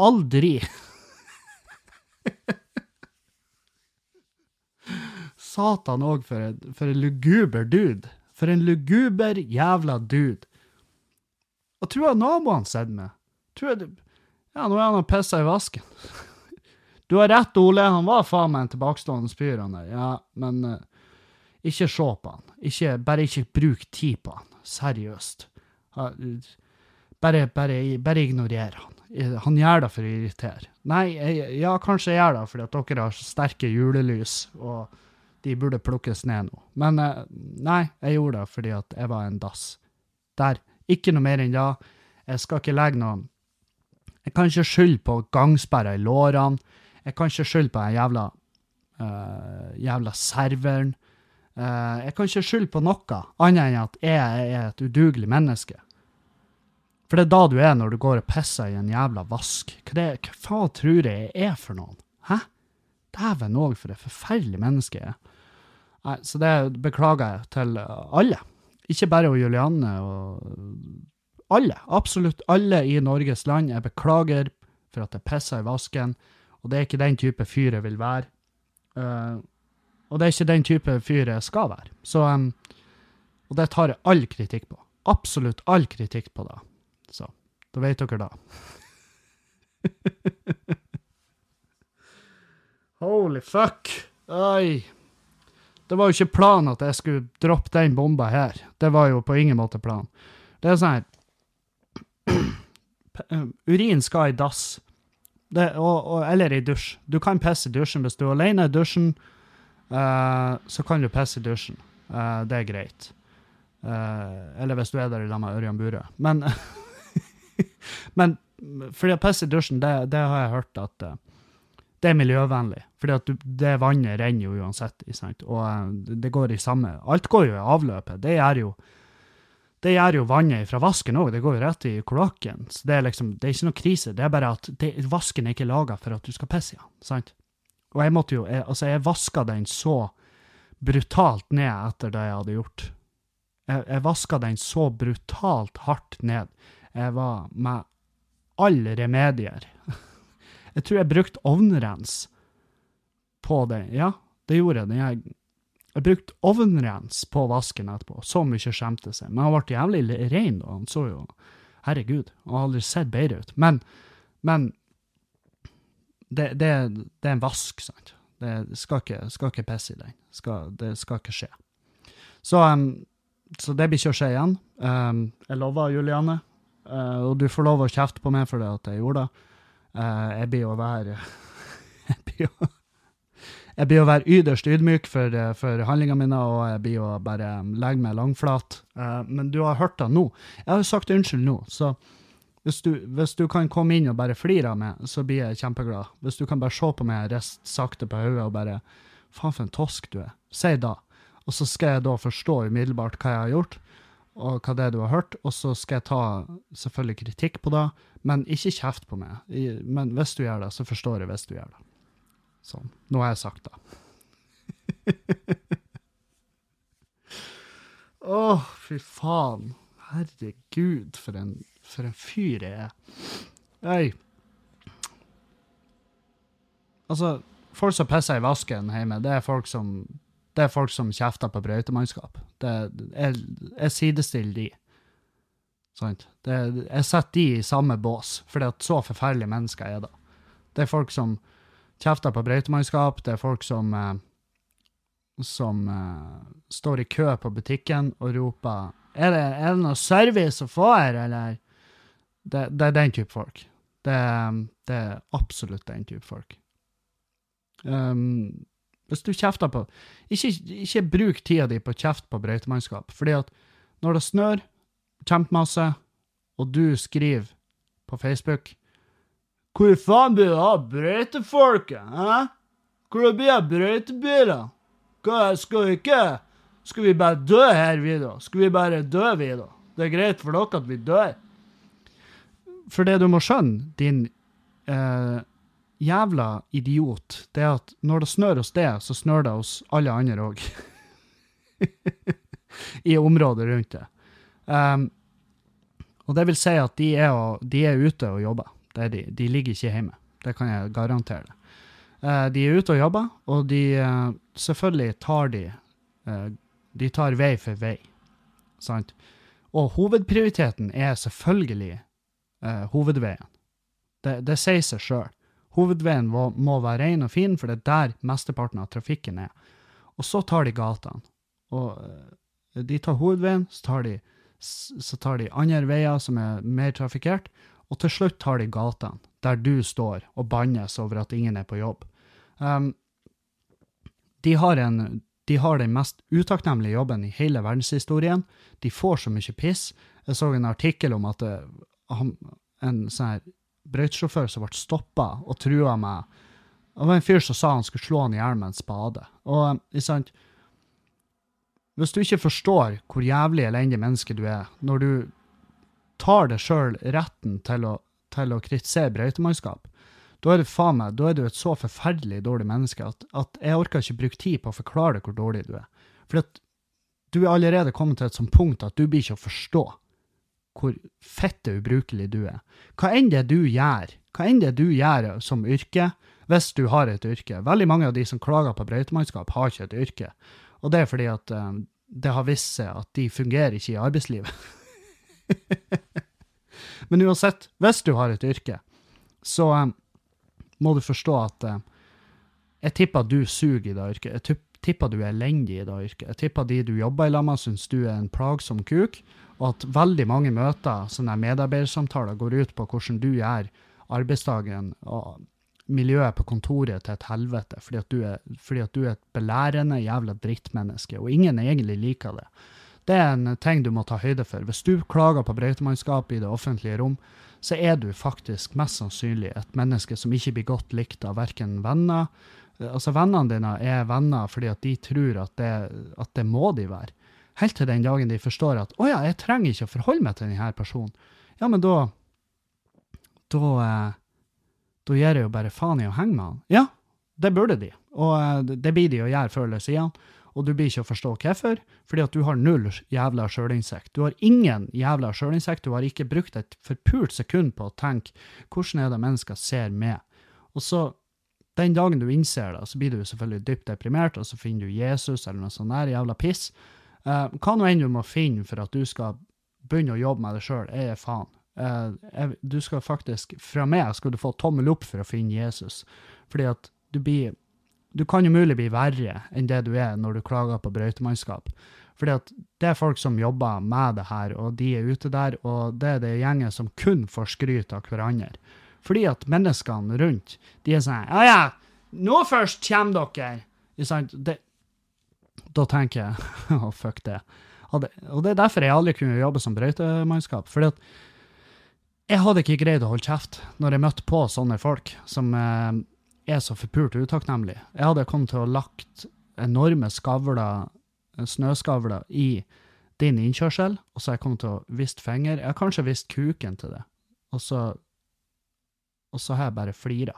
Aldri. Satan òg, for, for en luguber dude. For en luguber jævla dude. Og tror jeg naboene sett meg. Tror jeg, det- ja, nå er han og pisser i vasken. Du har rett, Ole, han var faen meg en tilbakestående fyr, han der. Ja, men uh, ikke se på han. Ikke, bare ikke bruk tid på han. Seriøst. Uh, bare, bare, bare ignorer han. Eh, Han gjør det for å irritere. Nei, jeg, ja, kanskje jeg gjør det fordi at dere har så sterke julelys, og de burde plukkes ned nå. Men eh, nei, jeg gjorde det fordi at jeg var en dass. Der. Ikke noe mer enn da. Jeg skal ikke legge noe Jeg kan ikke skylde på gangsperra i lårene. Jeg kan ikke skylde på den jævla uh, jævla serveren. Uh, jeg kan ikke skylde på noe annet enn at jeg er et udugelig menneske. For det er da du er når du går og pisser i en jævla vask. Hva, det, hva faen tror jeg jeg er for noen? Hæ? Dæven òg, for et forferdelig menneske jeg er. Så det beklager jeg til alle. Ikke bare og Julianne og alle. Absolutt alle i Norges land. Jeg beklager for at jeg pissa i vasken, og det er ikke den type fyr jeg vil være. Uh, og det er ikke den type fyr jeg skal være. Så, um, og det tar jeg all kritikk på. Absolutt all kritikk på det. Så da vet dere da. Holy fuck. Oi. Det var jo ikke planen at jeg skulle droppe den bomba her. Det var jo på ingen måte planen. Det er sånn her eh, Urin skal i dass. Det, og, og, eller i dusj. Du kan pisse i dusjen hvis du er alene i dusjen. Uh, så kan du pisse i dusjen. Uh, det er greit. Uh, eller hvis du er der i lag med Ørjan Burøe. Men, men fordi å pisse i dusjen, det, det har jeg hørt at det er miljøvennlig. Fordi du, det vannet renner jo uansett. Og eh, det går i samme Alt går jo i avløpet. Det gjør jo det gjør jo vannet fra vasken òg, det går jo rett i kloakken. Det er liksom, det er ikke noe krise, det er bare at det, vasken er ikke laga for at du skal pisse i den. Og jeg måtte jo, jeg, altså jeg vaska den så brutalt ned etter det jeg hadde gjort. Jeg, jeg vaska den så brutalt hardt ned. Jeg var med alle remedier. Jeg tror jeg brukte ovnrens på det. Ja, det gjorde jeg. Jeg brukte ovnrens på vasken etterpå. Så mye skjemte seg. Men han ble jævlig rein, da. han så jo Herregud, han har aldri sett bedre ut. Men, men det, det, det er en vask, sant. Det skal ikke, skal ikke pisse i den. Skal, det skal ikke skje. Så, um, så det blir ikke å skje igjen. Um, jeg lover, Juliane. Uh, og du får lov å kjefte på meg for det at jeg gjorde det. Uh, jeg blir å være Jeg blir å jeg blir å være yderst ydmyk for, eh, for handlingene mine, og jeg blir å bare legge meg langflat. Eh, men du har hørt det nå. Jeg har jo sagt unnskyld nå, så hvis du, hvis du kan komme inn og bare flire av meg, så blir jeg kjempeglad. Hvis du kan bare se på meg, rist sakte på hodet og bare Faen, for en tosk du er. Si da. Og så skal jeg da forstå umiddelbart hva jeg har gjort, og hva det er du har hørt, og så skal jeg ta selvfølgelig kritikk på det, men ikke kjeft på meg. Men hvis du gjør det, så forstår jeg hvis du gjør det. Sånn. Nå har jeg sagt det. Å, fy faen. Herregud, for en, for en fyr jeg er. Hei. Altså, folk som pisser i vasken hjemme, det er folk som det er folk som kjefter på brøytemannskap. Jeg, jeg sidestiller de. Sant? Jeg setter de i samme bås, for så forferdelige mennesker er det. Det er folk som kjefter på brøytemannskap, det er folk som eh, som eh, står i kø på butikken og roper er det, det noe service å få her, eller? Det, det er den type folk. Det, det er absolutt den type folk. Um, hvis du kjefter på Ikke, ikke bruk tida di på å kjefte på brøytemannskap, fordi at når det snør kjempemasse, og du skriver på Facebook Hvor faen blir det av brøytefolket, hæ? Hvor det blir av brøytebiler? Hva, skal vi ikke Skal vi bare dø her, vi, da? Skal vi bare dø, vi, da? Det er greit for dere at vi dør. For det du må skjønne, din eh, jævla idiot, det er at når det snør hos deg, så snør det hos alle andre òg. I området rundt det. Um, og det vil si at de er, og, de er ute og jobber. De, de, ligger ikke hjemme. Det kan jeg garantere. Uh, de er ute og jobber, og de uh, selvfølgelig tar de uh, De tar vei for vei. Sant? Og hovedprioriteten er selvfølgelig hovedveien. Det, det sier seg sjøl. Hovedveien må, må, være ren og fin, for det er der mesteparten av trafikken er. Og så tar de gatene. Og de tar hovedveien, så tar de så tar de andre veier som er mer trafikkert, og til slutt tar de gatene, der du står og bannes over at ingen er på jobb. Um, de, har en, de har den mest utakknemlige jobben i hele verdenshistorien. De får så mye piss. Jeg så en artikkel om at det, eh, en sånn brøytesjåfør som ble stoppa og trua meg. Det var en fyr som sa han skulle slå han i hjel med en spade. Og, sant, hvis du ikke forstår hvor jævlig elendig menneske du er, når du tar deg sjøl retten til å, til å kritisere brøytemannskap, da er meg, da er du et så forferdelig dårlig menneske at, at jeg orker ikke bruke tid på å forklare deg hvor dårlig du er. For at du er allerede kommet til et sånt punkt at du blir ikke å forstå hvor fette ubrukelig du er. Hva enn det du gjør, hva enn det du gjør som yrke, hvis du har et yrke Veldig mange av de som klager på brøytemannskap, har ikke et yrke. Og det er fordi at um, det har vist seg at de fungerer ikke i arbeidslivet. Men uansett, hvis du har et yrke, så um, må du forstå at uh, jeg tipper du suger i det yrket. Jeg tipper du er elendig i det yrket. Jeg tipper de du jobber i lag med, syns du er en plagsom kuk, og at veldig mange møter, sånne medarbeidersamtaler, går ut på hvordan du gjør arbeidsdagen og miljøet på kontoret til et helvete fordi at du er, at du er et belærende jævla drittmenneske, og ingen egentlig liker det. Det er en ting du må ta høyde for. Hvis du klager på brøytemannskapet i det offentlige rom, så er du faktisk mest sannsynlig et menneske som ikke blir godt likt av verken venner Altså, vennene dine er venner fordi at de tror at det, at det må de være. Helt til den dagen de forstår at 'Å ja, jeg trenger ikke å forholde meg til denne personen'. Ja, men da Da eh, da gir jeg jo bare faen i å henge med han. Ja, det burde de, og eh, det blir de å gjøre før eller siden. Og du blir ikke å forstå hvorfor, fordi at du har null jævla sjølinnsikt. Du har ingen jævla sjølinnsikt, du har ikke brukt et forpult sekund på å tenke hvordan er det mennesker ser med. Og så, den dagen du innser det, så blir du selvfølgelig dypt deprimert, og så finner du Jesus eller noe sånt der jævla piss. Uh, hva nå enn du må finne for at du skal begynne å jobbe med det sjøl, er faen. Uh, du skal faktisk, fra meg skal du få tommel opp for å finne Jesus. Fordi at du blir Du kan jo mulig bli verre enn det du er når du klager på brøytemannskap. Fordi at det er folk som jobber med det her, og de er ute der, og det er det gjengen som kun får skryt av hverandre. Fordi at menneskene rundt, de er sånn Ja, ja, nå først kommer dere! Det, da tenker jeg Å, oh, fuck det. Og det er derfor jeg aldri kunne jobbe som brøytemannskap. Fordi at jeg hadde ikke greid å holde kjeft når jeg møtte på sånne folk som eh, er så forpult utakknemlige. Jeg hadde kommet til å lagt enorme skavler, snøskavler i din innkjørsel, og så har jeg kommet til å vist finger. Jeg har kanskje vist kuken til det, og så, og så har jeg bare flira.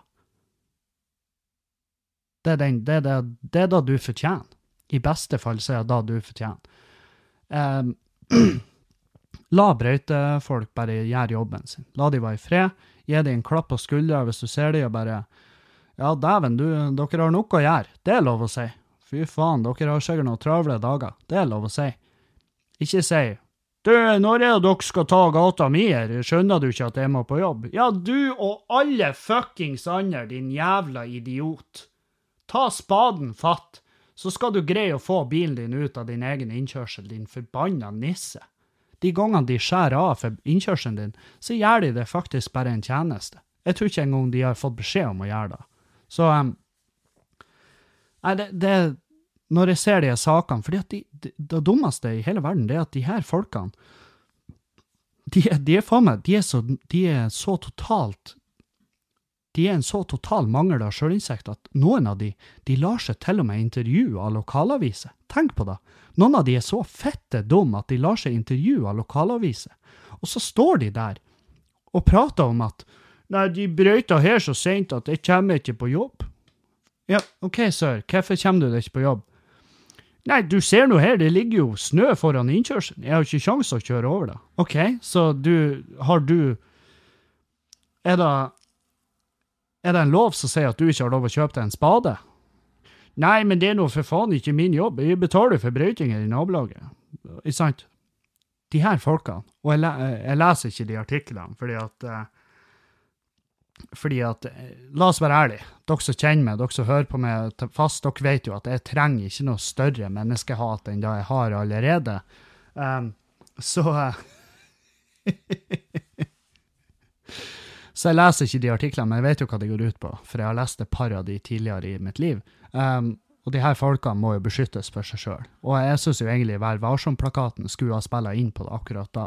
Det det, det, det er da du fortjener. I beste fall så er det da du fortjener. Eh, La brøytefolk bare gjøre jobben sin. La de være i fred. Gi dem en klapp på skuldra hvis du ser dem, og bare Ja, dæven, du, dere har noe å gjøre. Det er lov å si. Fy faen, dere har sikkert noen travle dager. Det er lov å si. Ikke si du, når er det dere skal ta gata mi her, skjønner du ikke at jeg må på jobb? Ja, du og alle fuckings andre, din jævla idiot. Ta spaden fatt, så skal du greie å få bilen din ut av din egen innkjørsel, din forbanna nisse de gangene de skjærer av for innkjørselen din, så gjør de det faktisk bare en tjeneste. Jeg tror ikke engang de har fått beskjed om å gjøre det. Så um, Nei, det, det Når jeg ser de sakene fordi de, de, Det dummeste i hele verden, det er at de her folkene de, de er faen meg de så, de er så totalt de er en så total mangel av sjølinnsikt at noen av de, de lar seg til og med intervjue av lokalaviser. Tenk på det. Noen av de er så fette dumme at de lar seg intervjue av lokalaviser. Og så står de der og prater om at Nei, de brøyta her så seint at jeg kommer ikke på jobb. Ja, OK, sir, hvorfor kommer du deg ikke på jobb? Nei, du ser nå her, det ligger jo snø foran innkjørselen. Jeg har ikke kjangs å kjøre over det. OK, så du Har du Er det Er det en lov som sier at du ikke har lov å kjøpe deg en spade? Nei, men det er nå for faen ikke min jobb. Jeg betaler for brøytinger i nabolaget. Ikke sant? De her folkene, og jeg, jeg leser ikke de artiklene fordi at uh, fordi at, eh, La oss være ærlige, dere som kjenner meg, dere som hører på meg fast, dere vet jo at jeg trenger ikke noe større menneskehat enn det jeg har allerede. Um, så Så jeg leser ikke de artiklene, men jeg vet jo hva de går ut på, for jeg har lest et par av de tidligere i mitt liv. Um, og de her folkene må jo beskyttes for seg sjøl. Og jeg syns jo egentlig Vær varsom-plakaten skulle ha spilla inn på det akkurat da.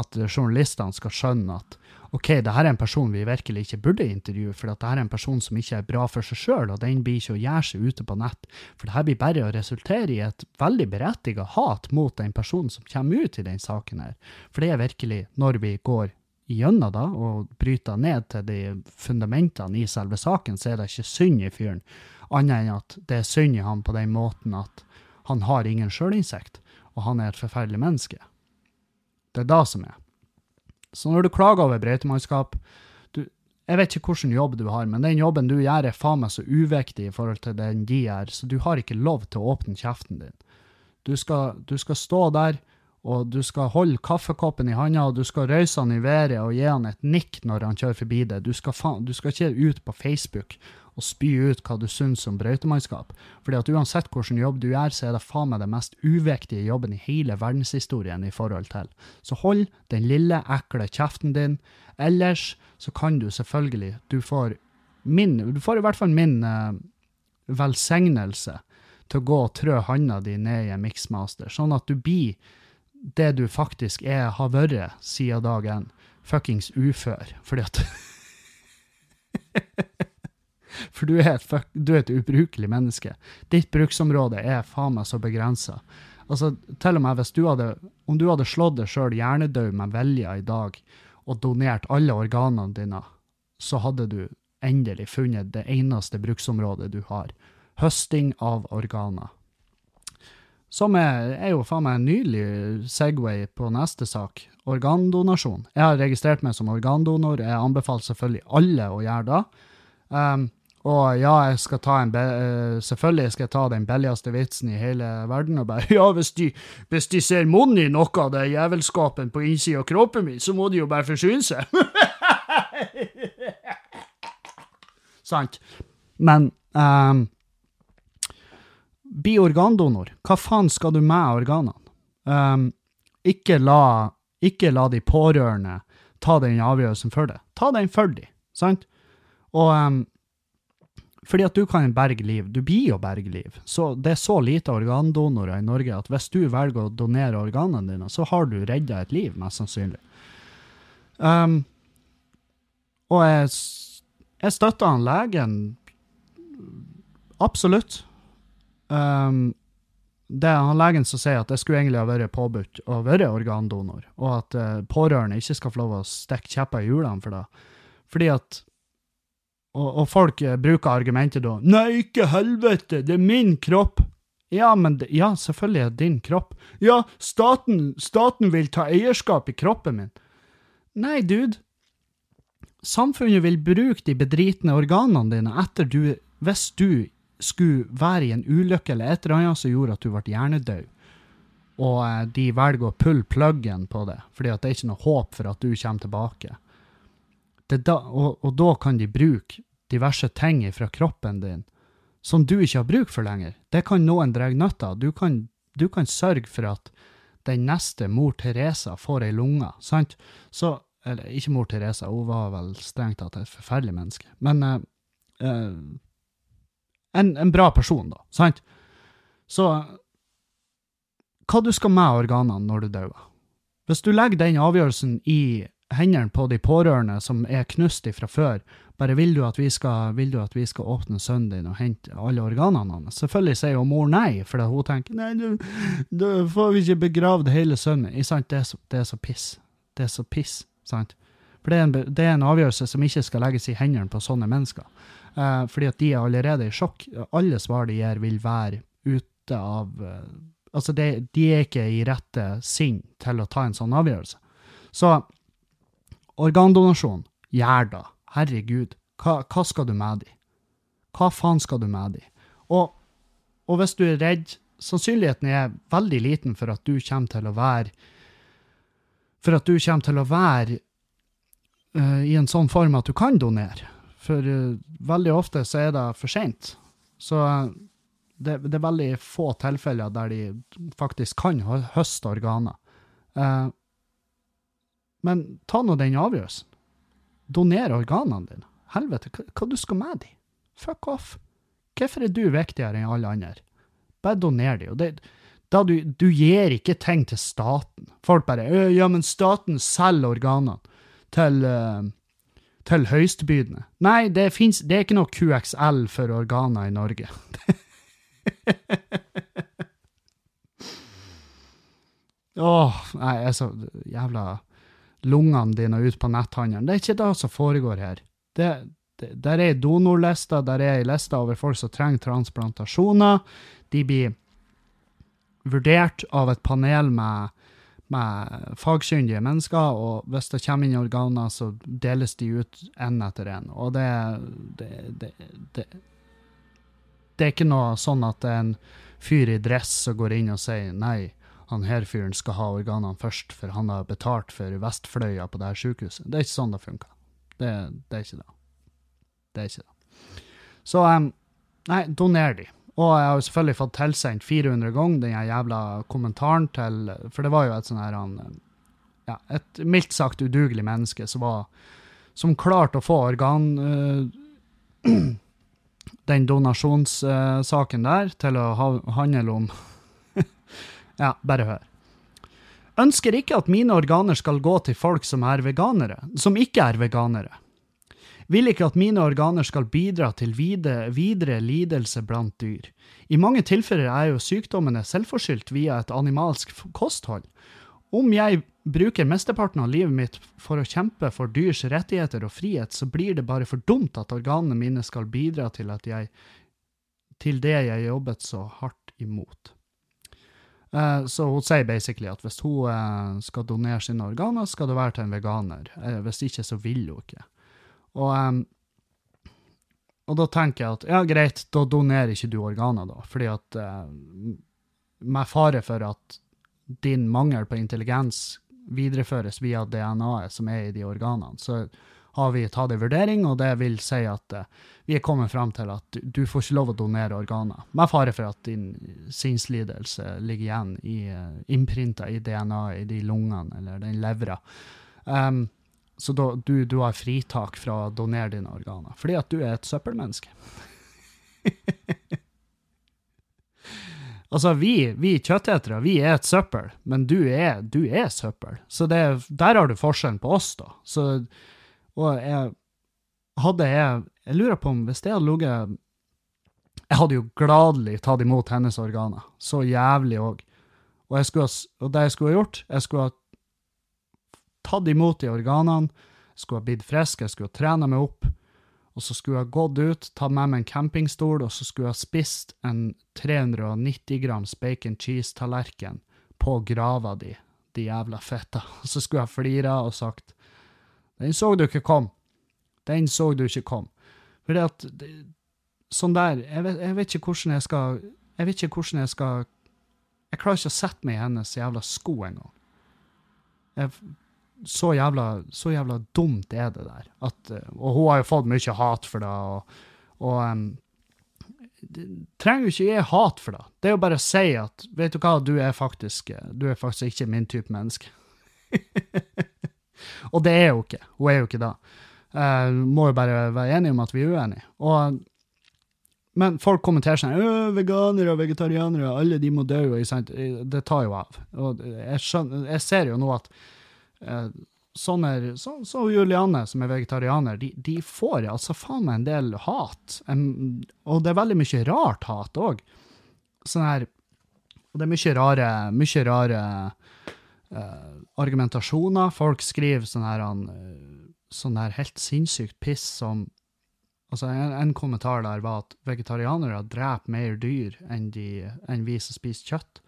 At journalistene skal skjønne at OK, det her er en person vi virkelig ikke burde intervjue, for det her er en person som ikke er bra for seg sjøl, og den blir ikke å gjøre seg ute på nett. For det her blir bare å resultere i et veldig berettiget hat mot den personen som kommer ut i den saken her. For det er virkelig, når vi går gjennom da, og bryter ned til de fundamentene i selve saken, så er det ikke synd i fyren, annet enn at det er synd i ham på den måten at han har ingen sjølinnsikt, og han er et forferdelig menneske. Det er det som er. Så når du klager over brøytemannskap Jeg vet ikke hvilken jobb du har, men den jobben du gjør, er faen meg så uviktig i forhold til den de gjør, så du har ikke lov til å åpne kjeften din. Du skal, du skal stå der, og du skal holde kaffekoppen i handa, og du skal røyse han i været og gi han et nikk når han kjører forbi det. Du skal, du skal ikke ut på Facebook og spy ut hva du syns om brøytemannskap. Fordi at uansett hvilken jobb du gjør, så er det faen meg den mest uviktige jobben i hele verdenshistorien i forhold til. Så hold den lille, ekle kjeften din. Ellers så kan du selvfølgelig Du får min Du får i hvert fall min eh, velsignelse til å gå og trø handa di ned i en mixmaster, sånn at du blir det du faktisk er, har vært siden dag én. Fuckings ufør. Fordi at For du er, et, du er et ubrukelig menneske. Ditt bruksområde er faen meg så begrensa. Altså, til og med hvis du hadde, om du hadde slått deg sjøl hjernedød med vilje i dag, og donert alle organene dine, så hadde du endelig funnet det eneste bruksområdet du har. Høsting av organer. Som er, er jo faen meg en nydelig Segway på neste sak. Organdonasjon. Jeg har registrert meg som organdonor. Jeg anbefaler selvfølgelig alle å gjøre det. Um, og ja, jeg skal ta en uh, selvfølgelig skal jeg ta den billigste vitsen i hele verden og bare Ja, hvis de, hvis de ser munnen i noe av det jævelskapen på innsida av kroppen min, så må de jo bare forsyne seg. Sant. Men um, Bli organdonor. Hva faen skal du med organene? Um, ikke, la, ikke la de pårørende ta den avgjørelsen for deg. Ta den for de, sant? Og um, fordi at du kan berge liv. Du blir jo berge liv. Så det er så lite organdonorer i Norge at hvis du velger å donere organene dine, så har du redda et liv, mest sannsynlig. Um, og jeg, jeg støtter han legen absolutt. Um, det er han legen som sier at det skulle egentlig ha vært påbudt å være organdonor, og at uh, pårørende ikke skal få lov å stikke kjepper i hjulene for det. Fordi at og, og, folk eh, bruker argumentet da 'Nei, ikke helvete, det er min kropp'. Ja, men det, ja, selvfølgelig er det din kropp. Ja, staten, staten vil ta eierskap i kroppen min. Nei, dude. Samfunnet vil bruke de bedritne organene dine etter du Hvis du skulle være i en ulykke eller et eller annet som gjorde at du ble hjernedød, og eh, de velger å pulle pluggen på det, fordi at det er ikke noe håp for at du kommer tilbake da, og, og, da kan de bruke diverse ting fra kroppen din som du ikke har bruk for lenger. Det kan noen dra nytte av. Du du kan sørge for at den neste mor Teresa får ei lunge, sant? Så, eller ikke mor Teresa, hun var vel strengt tatt et forferdelig menneske, men uh, uh, en, en, bra person, da, sant? Så hva du skal med organene når du dør? Hvis du legger den avgjørelsen i hendene på de pårørende som er knust ifra før. Bare vil du, at vi skal, du at vi skal åpne sønnen din og hente alle organene hans? Selvfølgelig sier jo mor nei, for hun tenker nei, du, du får vi ikke begravd hele sønnen min. Det, det er så piss. Det er så piss, sant? For det er, en, det er en avgjørelse som ikke skal legges i hendene på sånne mennesker. Uh, fordi at de er allerede i sjokk. Alle svar de gir, vil være ute av uh, Altså, det, de er ikke i rette sinn til å ta en sånn avgjørelse. Så organdonasjon, gjør da. Herregud, hva, hva, skal du med de? Hva faen skal du med de? Og, og hvis du er redd, sannsynligheten er veldig liten for at du kommer til å være For at du kommer til å være uh, i en sånn form at du kan donere. For uh, veldig ofte så er det for seint. Så uh, det, det, er veldig få tilfeller der de faktisk kan høste organer. Men ta nå den avgjørelsen. Doner organene dine. Helvete, hva, hva du skal med de? Fuck off. Hvorfor er du viktigere enn alle andre? Bare doner de. Og det, da du, du gir ikke ting til staten. Folk bare Ja, men staten selger organene til, uh, til høystbydende. Nei, det, finnes, det er ikke noe QXL for organer i Norge. Åh, oh, nei, jeg er så jævla Lungene dine ut på netthandelen. Det er ikke det som foregår her. Det, det, der er donorlister, der er ei liste over folk som trenger transplantasjoner. De blir vurdert av et panel med, med fagkyndige mennesker, og hvis det kommer inn organer, så deles de ut én etter én. Og det, det, det det er ikke noe sånn at det er en fyr i dress som går inn og sier nei, han her fyren skal ha organene først, for han har betalt for Vestfløya på det her sykehuset. Det er ikke sånn det funker. Det, det, er ikke det. Det er ikke det. Så um, nei, doner de. Og jeg har jo selvfølgelig fått tilsendt 400 ganger den jævla kommentaren til For det var jo et sånn her ja, Et mildt sagt udugelig menneske som var Som klarte å få organ... Uh, den donasjonssaken der til å ha, handle om Ja, bare hør. Ønsker ikke at mine organer skal gå til folk som er veganere, som ikke er veganere. Vil ikke at mine organer skal bidra til videre, videre lidelse blant dyr. I mange tilfeller er jo sykdommene selvforskyldt via et animalsk kosthold. Om jeg bruker mesteparten av livet mitt for å kjempe for dyrs rettigheter og frihet, så blir det bare for dumt at organene mine skal bidra til, jeg, til det jeg jobbet så hardt imot. Uh, så hun sier basically at hvis hun uh, skal donere sine organer, skal det være til en veganer. Uh, hvis ikke, så vil hun ikke. Og, um, og da tenker jeg at ja, greit, da donerer ikke du organer, da. Fordi at Med fare for at din mangel på intelligens videreføres via DNA-et som er i de organene. Så har vi tatt en vurdering, og det vil si at uh, vi er kommet fram til at du, får ikke lov å donere organer, med fare for at din sinnslidelse ligger igjen i, uh, innprinta i DNA-et i de lungene eller den levra. Um, så da, du, du, har fritak fra å donere dine organer, fordi at du er et søppelmenneske. Altså, vi, vi kjøttetere, vi er et søppel, men du er, du er søppel. Så det, der har du forskjellen på oss, da. Så, og jeg hadde jeg Jeg lurer på om hvis det hadde ligget Jeg hadde jo gladelig tatt imot hennes organer. Så jævlig òg. Og, og, det jeg skulle ha gjort, jeg skulle ha tatt imot de organene, skulle ha blitt frisk, jeg skulle ha trena meg opp, og så skulle jeg gått ut, tatt med meg en campingstol, og så skulle jeg spist en 390 grams bacon cheese-tallerken på grava di, de jævla fetta. Og så skulle jeg flira og sagt Den så du ikke kom. Den så du ikke kom. For det at Sånn der jeg vet, jeg vet, ikke hvordan jeg skal Jeg vet ikke hvordan jeg skal Jeg klarer ikke å sette meg i hennes jævla sko engang. Jeg så jævla, så jævla dumt er det der. At, eh, og hun har jo fått mye hat for det. og, og um, det trenger jo ikke gi hat for det. Det er jo bare å si at vet du hva, du er faktisk, du er faktisk ikke min type menneske. og det er hun ikke. Hun er jo ikke det. Uh, må jo bare være enige om at vi er uenige. Og, men folk kommenterer sånn veganere og vegetarianere, alle de må dø. Det tar jo av. Og jeg, skjønner, jeg ser jo nå at Eh, sånne, så, så Juliane, som er vegetarianer, de, de får altså faen meg en del hat. En, og det er veldig mye rart hat òg. Sånn her Og det er mye rare, mye rare uh, argumentasjoner. Folk skriver sånn her, uh, sånn her helt sinnssykt piss som Altså, en, en, kommentar der var at vegetarianere dreper mer dyr enn, de, enn vi som spiser kjøtt.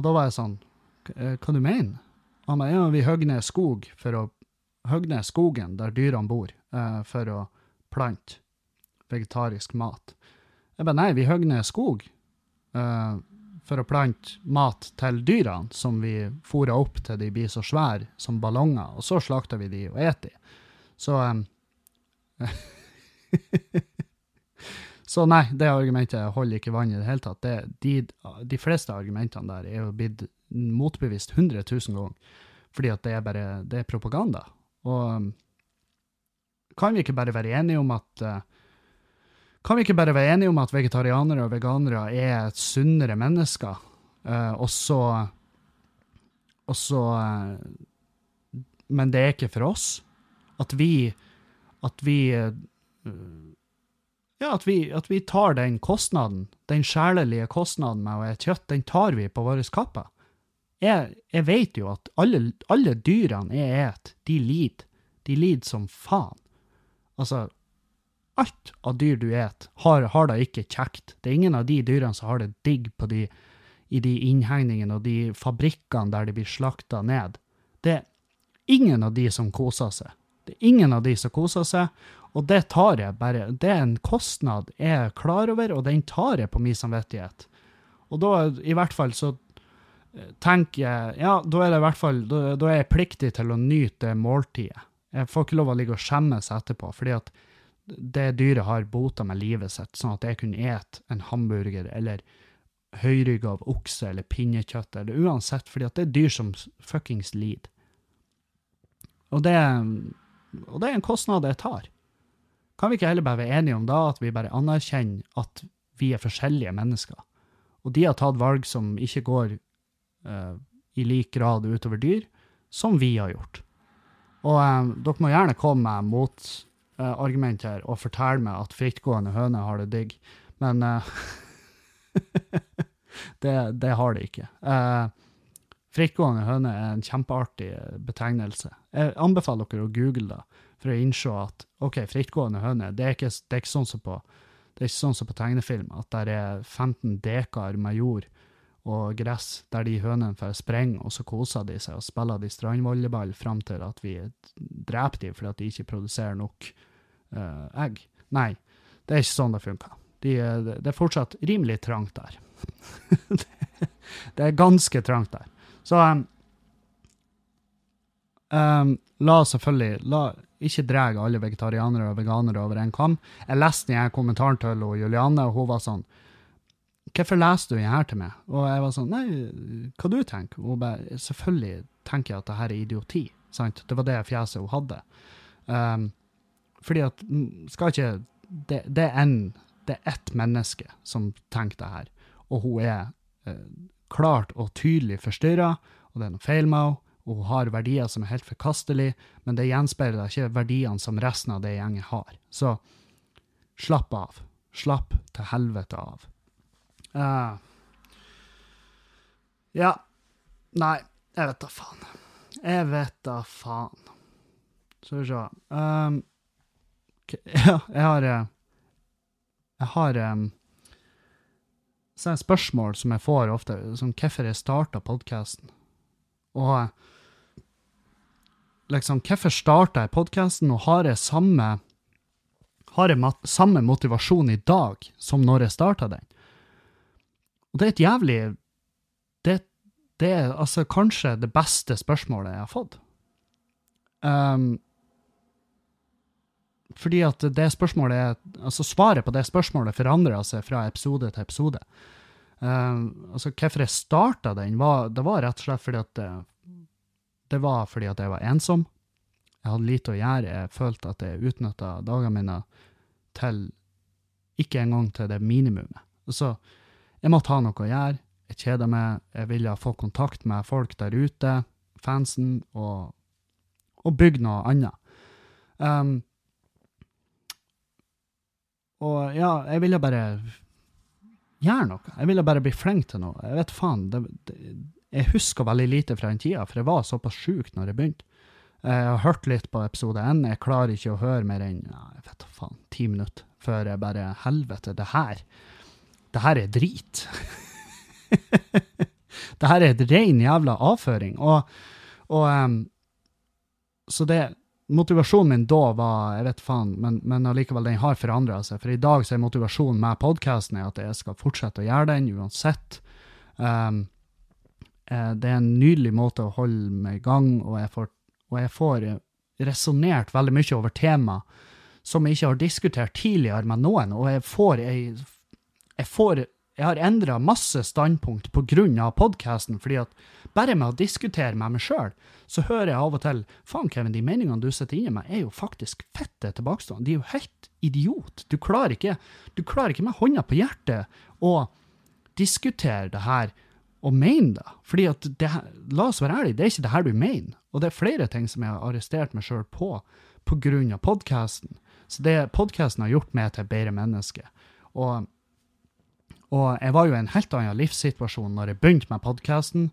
Og da var jeg sånn Hva, hva du mener han bare ja, vi hogger ned skog for å hogge ned skogen der dyrene bor, uh, for å plante vegetarisk mat. Jeg bare nei, vi hogger ned skog uh, for å plante mat til dyrene, som vi fôrer opp til de blir så svære som ballonger, og så slakter vi de og eter de. Så um, Så nei, det argumentet holder ikke vann i det hele tatt. Det, de, de, fleste argumentene der er jo blitt motbevist 100 000 ganger, fordi at det er bare det er propaganda. Og um, kan vi ikke bare være enige om at uh, kan vi ikke bare være enige om at vegetarianere og veganere er sunnere mennesker, uh, og så Og så uh, Men det er ikke for oss. At vi At vi ja, at vi, at vi, tar den kostnaden, den sjelelige kostnaden med å spise kjøtt, den tar vi på våre kapper. Jeg, jeg, vet jo at alle, alle dyrene jeg et, de lider. De lider som faen. Altså, alt av dyr du et, har, har det ikke kjekt. Det er ingen av de dyrene som har det digg på de, i de innhegningene og de fabrikkene der de blir slakta ned. Det er ingen av de som koser seg. Det er ingen av de som koser seg, og det tar jeg bare. Det er en kostnad jeg er klar over, og den tar jeg på min samvittighet. Og da, i hvert fall, så eh, tenker jeg Ja, da er det i hvert fall Da, da er jeg pliktig til å nyte det måltidet. Jeg får ikke lov å ligge og skjemmes etterpå, fordi at det dyret har bota med livet sitt, sånn at jeg kunne et en hamburger eller høyrygg av okse eller pinnekjøtt, eller uansett, fordi at det er dyr som fuckings lider. Og det, og det er en kostnad jeg tar. Kan vi ikke heller bare være enige om da at vi bare anerkjenner at vi er forskjellige mennesker? Og de har tatt valg som ikke går uh, i lik grad utover dyr, som vi har gjort. Og um, dere må gjerne komme med motargument uh, her og fortelle meg at frittgående høner har det digg, men uh, det, det, har de ikke. Uh, frittgående høne er en kjempeartig betegnelse. Jeg anbefaler dere å google det for å innse at OK, frittgående høne, det er ikke, det er ikke sånn som på det er ikke sånn som på tegnefilm, at det er 15 dekar med jord og gress der de hønene får springe, og så koser de seg og spiller de strandvolleyball fram til at vi dreper dem fordi at de ikke produserer nok uh, egg. Nei, det er ikke sånn det funker. De, det er fortsatt rimelig trangt der. det er ganske trangt der. Så um, um, la selvfølgelig la, ikke dra alle vegetarianere og veganere over en kam. Jeg leste denne kommentaren til Juliane, og hun var sånn Hvorfor leser du her til meg? Og jeg var sånn Nei, hva du tenker? Og hun bare Selvfølgelig tenker jeg at det her er idioti. Sant? Det var det fjeset hun hadde. Um, fordi at Skal ikke Det, det er en det er ett menneske som tenker det her, og hun er eh, klart og tydelig forstyrra, og det er noe feil med henne hun har verdier som er helt forkastelige, men det gjenspeiler ikke verdiene som resten av det gjengen har. Så slapp av. Slapp til helvete av. Uh, ja. Nei, jeg vet da faen. Jeg vet da faen. Skal vi se um, Ja, jeg har eh, Jeg har um, sånne spørsmål som jeg får ofte, som hvorfor jeg starta podkasten. Og liksom, hvorfor starta jeg podkasten, og har jeg samme har jeg samme motivasjon i dag som når jeg starta den? Og det er et jævlig det, det, er altså kanskje det beste spørsmålet jeg har fått. Um, fordi at det spørsmålet altså Svaret på det spørsmålet forandrer seg fra episode til episode. Um, altså Hvorfor jeg starta den, var, det var rett og slett fordi at det var fordi at jeg var ensom. Jeg hadde lite å gjøre. Jeg følte at jeg utnytta dagene mine til ikke engang til det minimumet. Så jeg måtte ha noe å gjøre. Jeg kjeda meg. Jeg ville få kontakt med folk der ute. fansen og, og bygge noe annet. Um, og ja, jeg ville bare gjøre noe. Jeg ville bare bli flink til noe. Jeg vet faen. Det, det, jeg husker veldig lite fra den tida, for jeg var såpass sjuk når jeg begynte. Jeg har hørt litt på episode én. Jeg klarer ikke å høre mer enn jeg vet faen, ti minutter før jeg bare Helvete, det her Det her er drit. det her er et rein jævla avføring. Og, og um, Så det motivasjonen min da var Jeg vet faen, men, men allikevel, den har forandra seg. For i dag så er motivasjonen med podkasten at jeg skal fortsette å gjøre den uansett. Um, det er en nydelig måte å holde meg i gang, og jeg får, og jeg får resonnert veldig mye over tema som jeg ikke har diskutert tidligere med noen, og jeg får jeg, jeg får jeg har endra masse standpunkt på grunn av podkasten, fordi at bare med å diskutere med meg sjøl, så hører jeg av og til faen, Kevin, de meningene du sitter inni meg, er jo faktisk fette tilbakestående. De er jo helt idiot. Du klarer ikke, du klarer ikke med hånda på hjertet å diskutere det her og mene det. Fordi at det, La oss være ærlige, det er ikke det her du mener. Og det er flere ting som jeg har arrestert meg sjøl på pga. podkasten. Så det podkasten har gjort meg til et bedre menneske. Og og jeg var jo i en helt annen livssituasjon når jeg begynte med podkasten,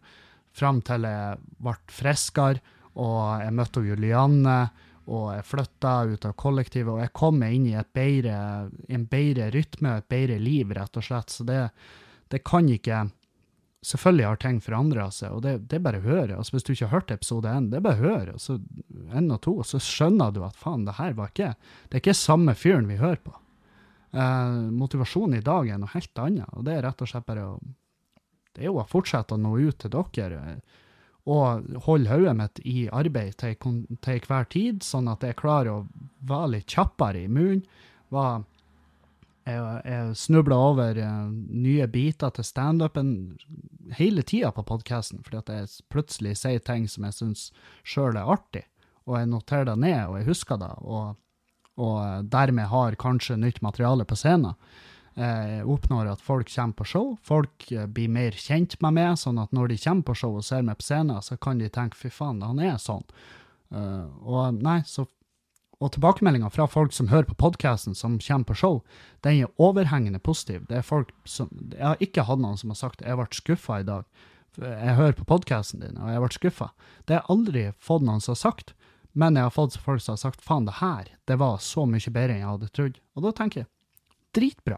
fram til jeg ble friskere, og jeg møtte Julianne, og jeg flytta ut av kollektivet, og jeg kom meg inn i bedre, en bedre rytme og et bedre liv, rett og slett. Så det, det kan ikke Selvfølgelig har ting forandra seg, og det, det, er bare å høre. Altså, hvis du ikke har hørt episode én, det er bare å høre. Altså, så én og to, så skjønner du at faen, det her var ikke Det er ikke samme fyren vi hører på. Eh, motivasjonen i dag er noe helt annet, og det er rett og slett bare å Det er jo å fortsette å nå ut til dere eh, og holde hodet mitt i arbeid til, til hver tid, sånn at jeg klarer å være litt kjappere i munnen. Jeg, jeg snubler over uh, nye biter til standupen hele tida på podkasten, fordi at jeg plutselig sier ting som jeg syns sjøl er artig, og jeg noterer det ned, og jeg husker det. og og eh, dermed har kanskje nytt materiale på scenen. Eh, oppnår at folk kommer på show. Folk eh, blir mer kjent med meg, sånn at når de kommer på show og ser meg på scenen, så kan de tenke 'fy faen, han er sånn'. Uh, og nei, så og tilbakemeldinga fra folk som hører på podkasten, som kommer på show, den er overhengende positiv. Det er folk som, Jeg har ikke hatt noen som har sagt 'jeg ble skuffa i dag'. Jeg hører på podkasten din, og jeg ble skuffa. Det har jeg aldri fått noen som har sagt. Men jeg har fått folk som har sagt faen, det her det var så mye bedre enn jeg hadde trodd. Og da tenker jeg dritbra.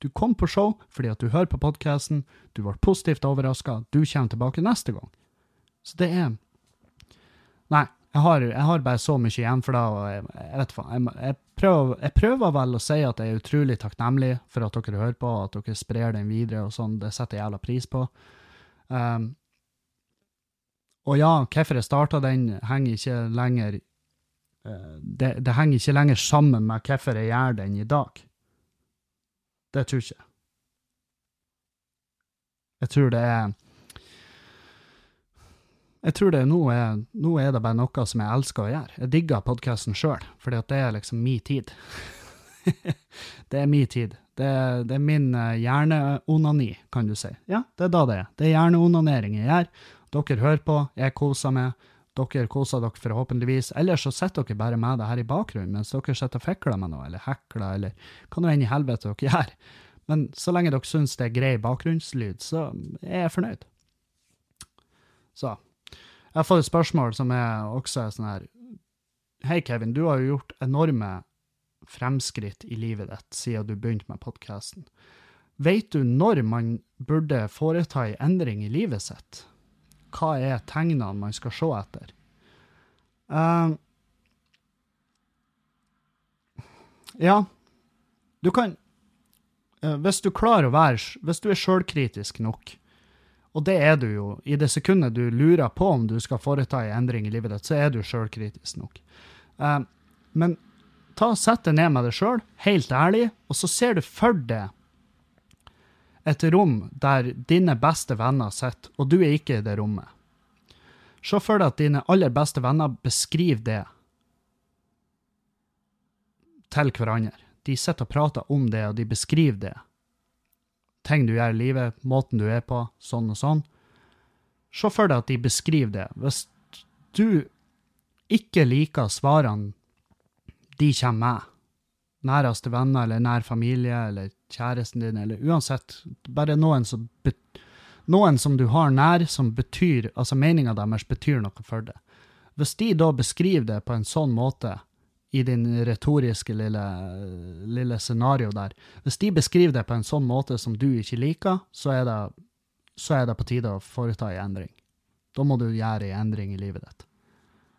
Du kom på show fordi at du hører på podkasten, du ble positivt overraska, du kommer tilbake neste gang. Så det er Nei, jeg har, jeg har bare så mye igjen for det, og jeg, jeg vet faen. Jeg, jeg, prøver, jeg, prøver, vel å si at jeg er utrolig takknemlig for at dere hører på, at dere sprer den videre og sånn. Det setter jeg jævla pris på. Um, og ja, hvorfor jeg starta den, henger ikke lenger eh, det, det, henger ikke lenger sammen med hvorfor jeg gjør den i dag. Det tror jeg ikke. Jeg tror det er Jeg tror det nå er, nå er det bare noe som jeg elsker å gjøre. Jeg digger podkasten sjøl, at det er liksom min tid. det er min tid. Det, det er min uh, hjerneonani, kan du si. Ja, det er da det er. Det er hjerneonanering jeg gjør, dere hører på, jeg koser meg, dere koser dere forhåpentligvis. Eller så sitter dere bare med det her i bakgrunnen mens dere sitter og fikler med noe, eller hekler, eller hva nå enn i helvete dere gjør. Men så lenge dere syns det er grei bakgrunnslyd, så er jeg fornøyd. Så. Jeg har fått et spørsmål som er også sånn her Hei, Kevin, du har jo gjort enorme fremskritt i livet ditt siden du begynte med podkasten. Vet du når man burde foreta en endring i livet sitt? Hva er tegnene man skal se etter? Uh, ja, du kan uh, Hvis du klarer å være Hvis du er sjølkritisk nok, og det er du jo i det sekundet du lurer på om du skal foreta en endring i livet ditt, så er du sjølkritisk nok. Uh, men ta, sett deg ned med deg sjøl, helt ærlig, og så ser du for deg et rom der dine beste venner sitter, og du er ikke i det rommet. Se for deg at dine aller beste venner beskriver det til hverandre. De sitter og prater om det, og de beskriver det. Ting du gjør i livet, måten du er på, sånn og sånn. Se for deg at de beskriver det. Hvis du ikke liker svarene de kommer med, næreste venner eller nær familie eller kjæresten din, eller uansett, bare noen som, noen som du har nær, som betyr, altså meninga deres betyr noe for deg. Hvis de da beskriver det på en sånn måte, i din retoriske lille, lille scenario der, hvis de beskriver det på en sånn måte som du ikke liker, så er det, så er det på tide å foreta en endring. Da må du gjøre en endring i livet ditt.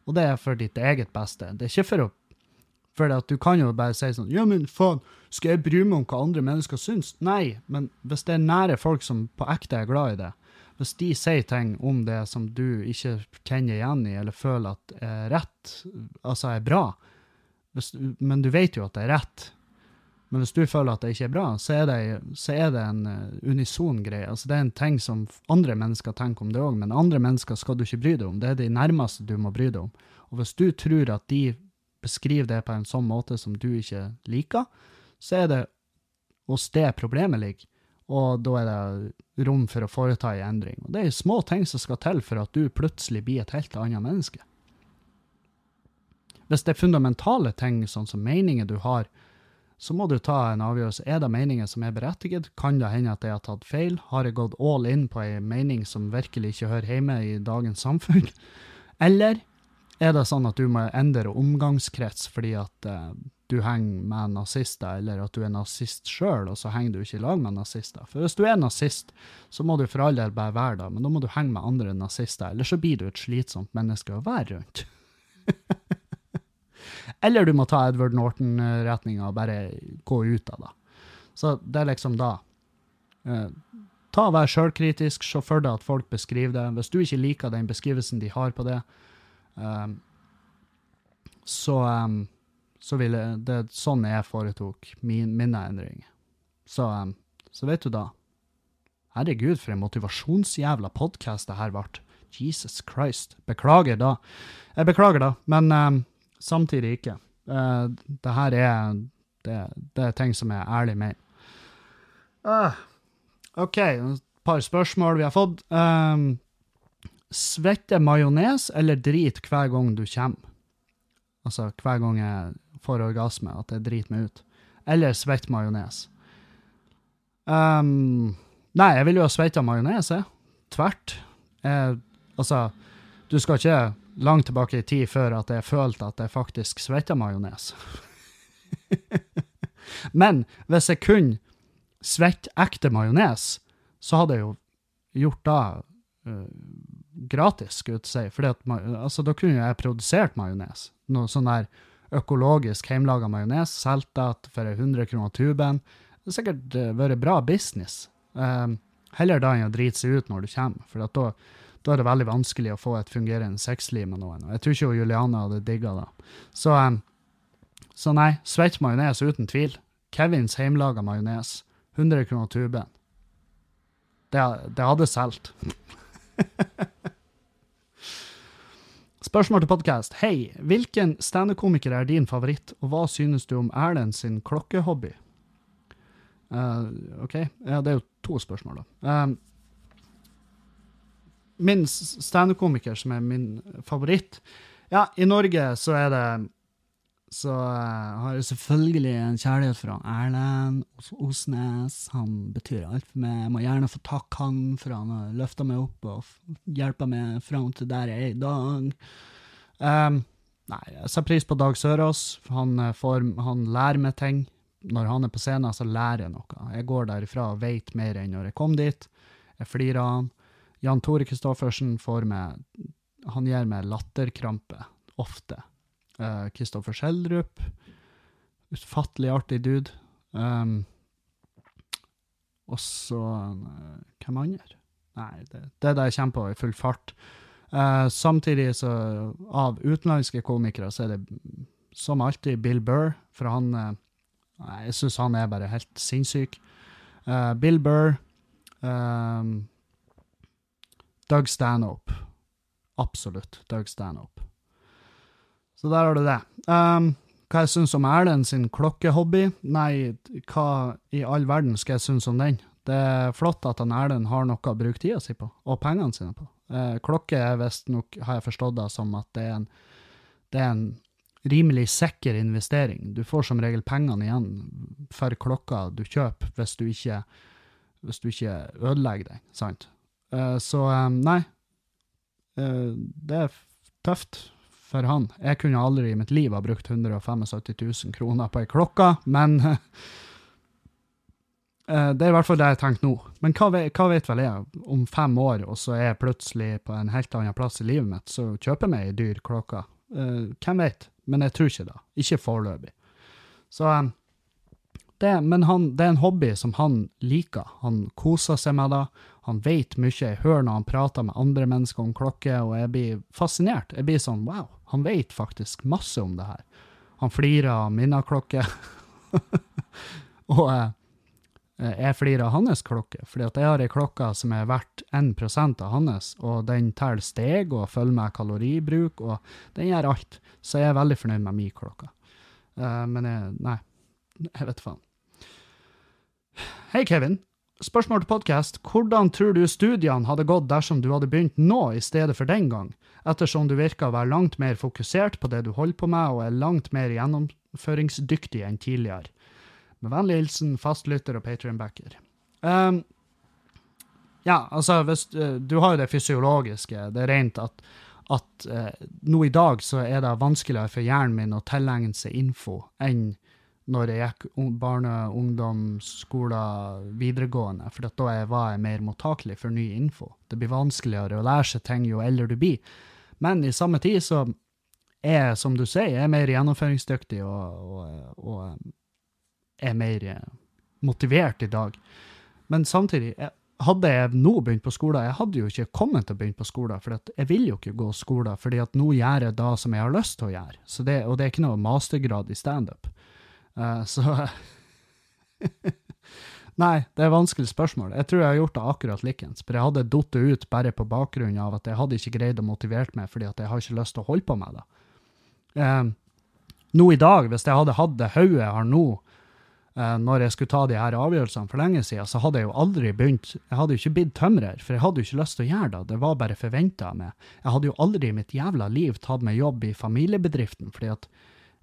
Og det er for ditt eget beste. Det er ikke for å for du kan jo bare si sånn Ja, men faen, skal jeg bry meg om hva andre mennesker syns? Nei, men hvis det er nære folk som på ekte er glad i det, hvis de sier ting om det som du ikke kjenner igjen i, eller føler at er rett, altså er bra, hvis, men du vet jo at det er rett, men hvis du føler at det ikke er bra, så er det, så er det en uh, unison greie. Altså, det er en ting som andre mennesker tenker om det òg, men andre mennesker skal du ikke bry deg om. Det er de nærmeste du må bry deg om. Og hvis du tror at de beskriver det på en sånn måte som du ikke liker, så er det hos det problemet ligger. Og da er det rom for å foreta en endring. Og det er små ting som skal til for at du plutselig blir et helt annet menneske. Hvis det er fundamentale ting, sånn som meninger du har, så må du ta en avgjørelse. Er det meninger som er berettiget? Kan det hende at jeg har tatt feil? Har jeg gått all in på en mening som virkelig ikke hører hjemme i dagens samfunn? Eller er det sånn at du må endre omgangskrets fordi at uh, du henger med nazister, eller at du er nazist sjøl, og så henger du ikke i lag med nazister? For hvis du er nazist, så må du for all del bare være det, men da må du henge med andre nazister, eller så blir du et slitsomt menneske å være rundt. Eller du må ta Edward Norton-retninga og bare gå ut av det. Så det er liksom da. Eh, ta og Vær sjølkritisk, se for deg at folk beskriver det. Hvis du ikke liker den beskrivelsen de har på det, um, så, um, så vil jeg, det sånn jeg foretok min, mine endringer. Så, um, så vet du da. Herregud, for en motivasjonsjævla podkast det her ble. Jesus Christ. Beklager da. Jeg beklager da, men um, samtidig ikke. Uh, det her er det, det, er ting som er ærlig med. Uh, OK, et par spørsmål vi har fått. Um, svette majones eller drit hver gang du kommer? Altså hver gang jeg får orgasme, at jeg driter meg ut. Eller svett majones. Um, nei, jeg vil jo ha svetta majones, jeg. Tvert. Jeg, altså, du skal ikke langt tilbake i tid før at jeg følte at jeg faktisk svetta majones. Men hvis jeg kunne svette ekte majones, så hadde jeg jo gjort det gratis, skulle jeg si. Fordi altså, da kunne jeg produsert majones. Noe sånn der økologisk hjemmelaga majones, solgt for 100 kroner tuben. Det har sikkert uh, vært bra business. Um, heller da enn å drite seg ut når du kommer, for da da er det veldig vanskelig å få et fungerende sexliv med noen. Jeg tror ikke Juliane hadde digga det. Så, um, så nei, svett majones uten tvil. Kevins hjemmelaga majones. 100 kroner tuben. Det, det hadde solgt. Spørsmål til podkast. Hei, hvilken standup-komiker er din favoritt, og hva synes du om Erlend sin klokkehobby? Uh, OK, ja, det er jo to spørsmål, da. Uh, min standup-komiker som er min favoritt Ja, i Norge så er det så uh, har jeg selvfølgelig en kjærlighet fra Erlend Osnes. Han betyr alt for meg. Jeg må gjerne få takke han, for han har løfta meg opp og hjelpa meg fram til der jeg er i dag. Um, nei, jeg setter pris på Dag Sørås. Han, eh, får, han lærer meg ting. Når han er på scenen, så lærer jeg noe. Jeg går derifra og vet mer enn når jeg kom dit. Jeg flirer av han. Jan Tore Christoffersen får meg Han gir meg latterkrampe ofte. Kristoffer uh, Schjelderup. Utfattelig artig dude. Um, og så uh, Hvem andre? Nei, det, det er det jeg kommer på i full fart. Uh, samtidig så Av utenlandske komikere så er det som alltid Bill Burr, for han uh, Jeg syns han er bare helt sinnssyk. Bill Burr um, Doug Stanhope. Absolutt Doug Stanhope. Så der har du det. Um, hva jeg syns om Erlend sin klokkehobby? Nei, hva i all verden skal jeg synes om den? Det er flott at han Erlend har noe å bruke tida si på, og pengene sine på. Uh, klokke er visstnok, har jeg forstått det som, at det er, en, det er en rimelig sikker investering. Du får som regel pengene igjen for klokka du kjøper, hvis du ikke, hvis du ikke ødelegger deg, sant? Uh, så um, nei, uh, det er tøft for han. Jeg kunne aldri i mitt liv ha brukt 175 000 kroner på ei klokke, men Eh, det er i hvert fall det jeg tenker nå. Men hva hva vet vel jeg? Om fem år, og så er jeg plutselig på en helt annen plass i livet mitt, så kjøper jeg meg ei dyr klokke. Uh, hvem vet? Men jeg tror ikke det. Ikke foreløpig. Så um, det, Men han, det er en hobby som han liker. Han koser seg med det. Han vet mye. Jeg hører når han prater med andre mennesker om klokker, og jeg blir fascinert. Jeg blir sånn wow, han vet faktisk masse om det her. Han flirer av minneklokke. og uh, Eh, jeg flirer av hans klokke, fordi at jeg har ei klokke som er verdt 1% av hans, og den teller steg og følger med kaloribruk, og den gjør alt. Så jeg er veldig fornøyd med min klokke. Uh, men jeg Nei, jeg vet faen. Hei, Kevin. Spørsmål til podkast. Hvordan tror du studiene hadde gått dersom du hadde begynt nå i stedet for den gang, ettersom du virker å være langt mer fokusert på det du holder på med, og er langt mer gjennomføringsdyktig enn tidligere? Med vennlig hilsen fastlytter og patrionbacker. Um, ja, altså, hvis, uh, du har jo det fysiologiske. Det er rent at, at uh, nå i dag så er det vanskeligere for hjernen min å tilegne seg info enn når jeg gikk barne-, ungdom, skole, videregående, for da var jeg mer mottakelig for ny info. Det blir vanskeligere å lære seg ting jo eldre du blir. Men i samme tid så er, som du sier, jeg er mer gjennomføringsdyktig og, og, og er mer eh, motivert i dag. Men samtidig, hadde jeg nå begynt på skolen, jeg hadde jo ikke kommet til å begynne på skolen, for jeg vil jo ikke gå skolen, fordi at nå gjør jeg det som jeg har lyst til å gjøre. Det, og det er ikke noe mastergrad i standup. Uh, så Nei, det er et vanskelig spørsmål. Jeg tror jeg har gjort det akkurat likens. For jeg hadde datt ut bare på bakgrunn av at jeg hadde ikke greid å motivere meg, fordi at jeg har ikke lyst til å holde på med det. Uh, nå i dag, hvis jeg hadde hatt det hodet jeg har nå, Eh, når jeg skulle ta de her avgjørelsene for lenge siden, så hadde jeg jo aldri begynt Jeg hadde jo ikke blitt tømrer, for jeg hadde jo ikke lyst til å gjøre det. Det var bare forventa av meg. Jeg hadde jo aldri i mitt jævla liv tatt meg jobb i familiebedriften, fordi at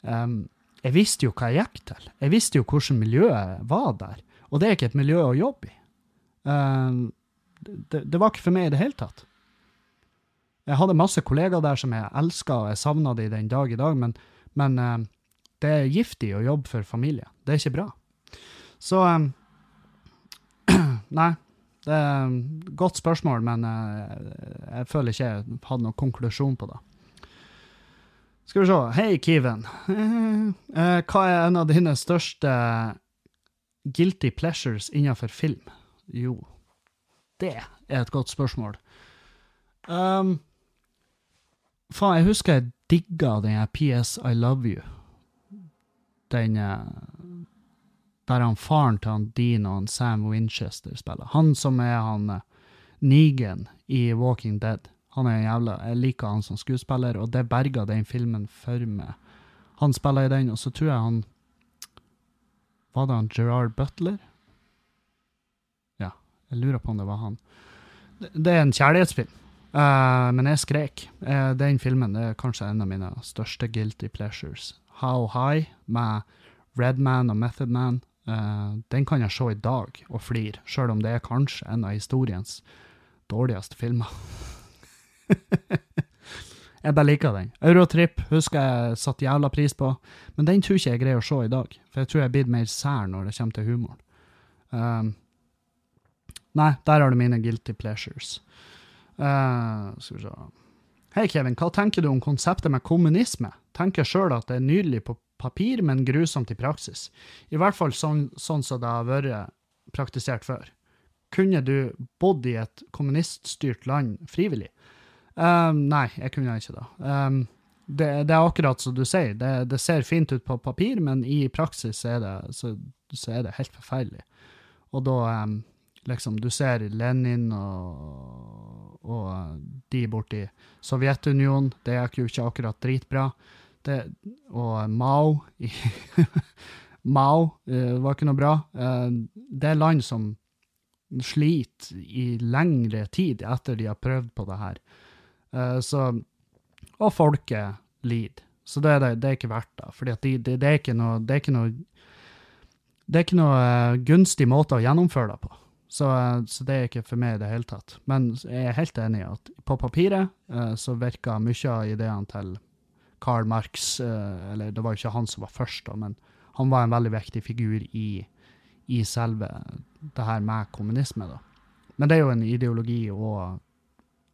um, jeg visste jo hva jeg gikk til. Jeg visste jo hvordan miljøet var der. Og det er ikke et miljø å jobbe i. Um, det, det, var ikke for meg i det hele tatt. Jeg hadde masse kollegaer der som jeg elska, og jeg savna i den dag i dag, men, men uh, det er giftig å jobbe for familie. Det er ikke bra. Så um, Nei. Det er et godt spørsmål, men uh, jeg føler ikke jeg hadde noen konklusjon på det. Skal vi se. Hei, Kiven. Uh, hva er en av dine største guilty pleasures innenfor film? Jo, det er et godt spørsmål. Um, faen, jeg husker jeg digga den PS I Love You. Den der han faren til han Dean og han Sam Winchester spiller. Han som er han uh, Negan i Walking Dead. Han er en jævla, Jeg liker han som skuespiller, og det berga den filmen for meg. Han spiller i den, og så tror jeg han Var det han Gerard Butler? Ja, jeg lurer på om det var han. Det, det er en kjærlighetsfilm, uh, men jeg skrek. Uh, den filmen det er kanskje en av mine største guilty pleasures. How High med Redman og Method Man. Uh, den kan jeg se i dag og flire, sjøl om det er kanskje en av historiens dårligste filmer. jeg bare liker den. Eurotrip husker jeg satte jævla pris på, men den tror ikke jeg greier å se i dag, for jeg tror jeg er blitt mer sær når det kommer til humoren. Um, nei, der har du mine guilty pleasures. Uh, skal vi se Hei, Kevin, hva tenker du om konseptet med kommunisme? Tenker sjøl at det er nydelig på papir, men grusomt i praksis. I hvert fall sånn, sånn som det har vært praktisert før. Kunne du bodd i et kommuniststyrt land frivillig? Um, nei, jeg kunne ikke det. Um, det, det, er akkurat som du sier, det, det, ser fint ut på papir, men i praksis er det, så, så er det helt forferdelig. Og da um, liksom, du ser Lenin og, og de borti Sovjetunionen, det gikk jo ikke akkurat dritbra. Det, og Mao Mao uh, var ikke noe bra. Uh, det er land som sliter i lengre tid etter de har prøvd på det her. Eh, så, og folket lider. Så det er, det, det er ikke verdt det. For det, det, er ikke noe, det er ikke noe er ikke noe uh, gunstig måte å gjennomføre det på. Så, uh, så, det er ikke for meg i det hele tatt. Men jeg er helt enig i at på papiret så virker mye av ideene til Karl Marx Eller det var jo ikke han som var først, da, men han var en veldig viktig figur i, i selve det her med kommunisme. da. Men det er jo en ideologi og,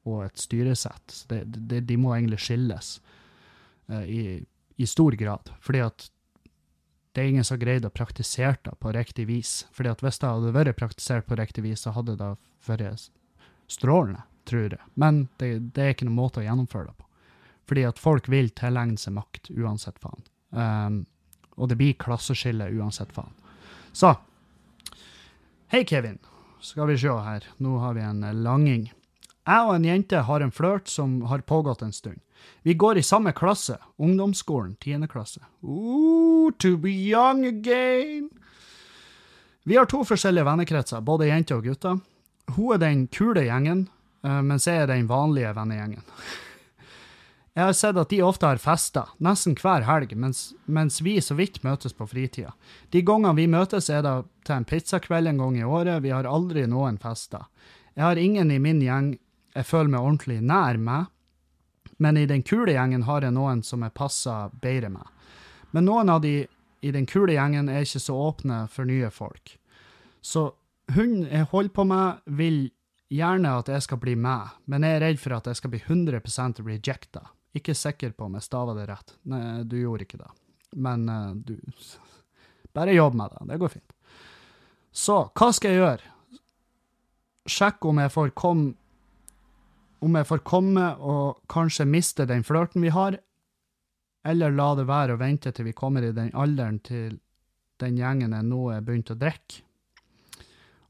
og et styresett. Det, det, de må egentlig skilles i, i stor grad. Fordi at det er ingen som har greid å praktisere det på riktig vis. Fordi at hvis det hadde vært praktisert på riktig vis, så hadde det vært strålende, tror jeg. Men det, det, er ikke noen måte å gjennomføre det på. Fordi at folk vil tilegne seg makt uansett faen. Um, og det blir klasseskille uansett faen. Så Hei, Kevin. Skal vi se her. Nå har vi en langing. Jeg og en jente har en flørt som har pågått en stund. Vi går i samme klasse, ungdomsskolen, tiende klasse. Ooh, to be young again! Vi har to forskjellige vennekretser, både jenter og gutter. Hun er den kule gjengen, eh, mens jeg er den vanlige vennegjengen. Jeg har sett at de ofte har fester, nesten hver helg, mens, mens, vi så vidt møtes på fritida. De gangene vi møtes, er det til en pizzakveld en gang i året, vi har aldri noen fester. Jeg har ingen i min gjeng jeg føler meg ordentlig nær meg, men i den kule gjengen har jeg noen som jeg passer bedre med. Men noen av de i den kule gjengen er ikke så åpne for nye folk. Så hun jeg holder på med, vil gjerne at jeg skal bli med, men jeg er redd for at jeg skal bli 100% rejecta. Ikke sikker på om jeg stava det rett. Nei, du gjorde ikke det. Men uh, du Bare jobb med det. Det går fint. Så hva skal jeg gjøre? Sjekk om jeg får komme om jeg får komme og kanskje miste den flørten vi har, eller la det være å vente til vi kommer i den alderen til den gjengen er nå er begynt å drikke.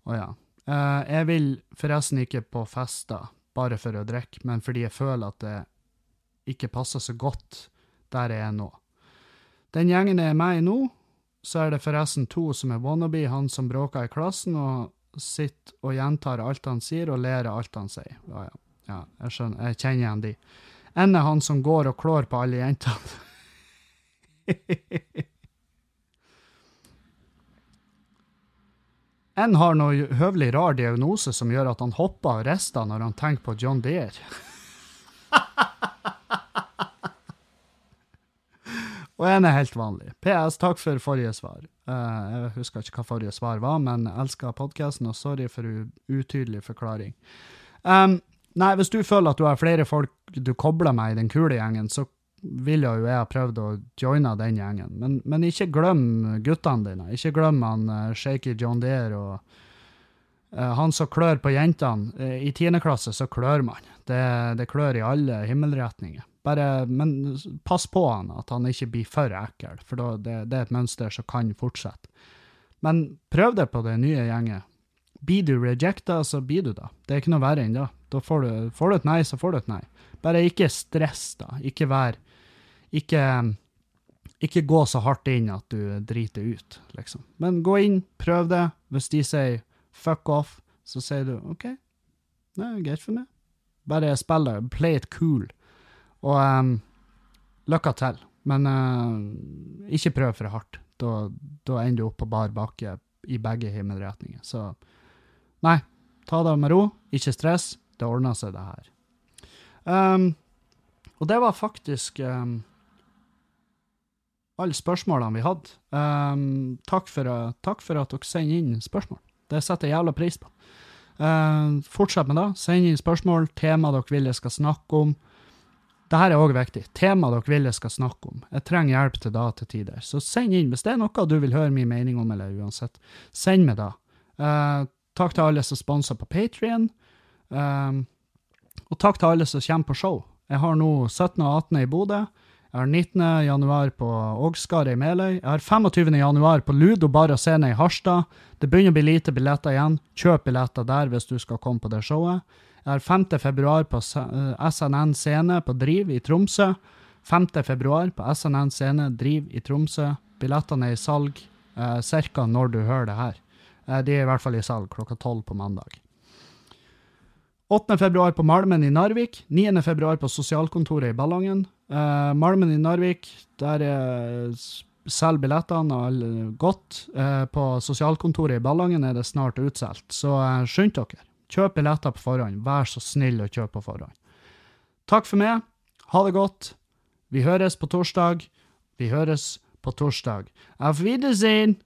Å ja. Uh, jeg vil forresten ikke på fester bare for å drikke, men fordi jeg føler at det ikke passer så godt der jeg er nå. Den gjengen jeg er med i nå, så er det forresten to som er wannabe, han som bråker i klassen og sitter og gjentar alt han sier og ler av alt han sier. Ja, ja. Ja, jeg skjønner. Jeg kjenner igjen de. En er han som går og klår på alle jentene. en har noe høvelig rar diagnose som gjør at han hopper og rister når han tenker på John Deere. og en er helt vanlig. PS, takk for forrige svar. Uh, jeg husker ikke hva forrige svar var, men jeg elsker podkasten, og sorry for utydelig forklaring. Um, Nei, hvis du føler at du har flere folk du kobler med i den kule gjengen, så ville jo jeg ha prøvd å joine den gjengen. Men, men, ikke glem guttene dine. Ikke glem han uh, Shaky John Deere og uh, han som klør på jentene. Uh, I tiende klasse så klør man. Det, det klør i alle himmelretninger. Bare, men pass på han, at han ikke blir for ekkel, for da, det, det er et mønster som kan fortsette. Men prøv det på det nye gjenget. Blir du rejecta, så blir du da. Det er ikke noe verre enn det. Da får du, får du et nei, så får du et nei. Bare ikke stress, da. Ikke vær Ikke ikke gå så hardt inn at du driter ut, liksom. Men gå inn, prøv det. Hvis de sier fuck off, så sier du OK, det er greit for meg. Bare spill det, play it cool. Og um, lykke til. Men uh, ikke prøv for hardt. Da, da ender du opp på bar bakke i begge himmelretninger. Så Nei, ta det med ro, ikke stress. Det ordna seg, det her. Um, og det var faktisk um, alle spørsmålene vi hadde. Um, takk, for, takk, for, at dere sender inn spørsmål. Det setter jeg jævla pris på. Uh, fortsett med det. Send inn spørsmål, tema dere vil jeg skal snakke om. Dette er òg viktig. Tema dere vil jeg skal snakke om. Jeg trenger hjelp til det til tider. Så send inn. Hvis det er noe du vil høre min mening om, eller uansett, send meg det. Uh, Takk til alle som sponser på Patrion. Um, og takk til alle som kommer på show. Jeg har nå 17. og 18. i Bodø. Jeg har 19. januar på Ågskaret i Meløy. Jeg har 25. januar på Ludo Bar og Scene i Harstad. Det begynner å bli lite billetter igjen. Kjøp billetter der hvis du skal komme på det showet. Jeg har 5. februar på SNN Scene på Driv i Tromsø. 5. februar på SNN Scene Driv i Tromsø. Billettene er i salg eh, ca. når du hører det her. Eh, de er i hvert fall i salg klokka tolv på mandag. 8. februar på Malmen i Narvik. 9. februar på sosialkontoret i Ballangen. Uh, Malmen i Narvik, der uh, selger billettene all, godt. Uh, på sosialkontoret i Ballangen er det snart utsolgt, så uh, skynd dere. Kjøp billetter på forhånd. Vær så snill å kjøpe på forhånd. Takk for meg. Ha det godt. Vi høres på torsdag. Vi høres på torsdag. Auf Wiedersehen!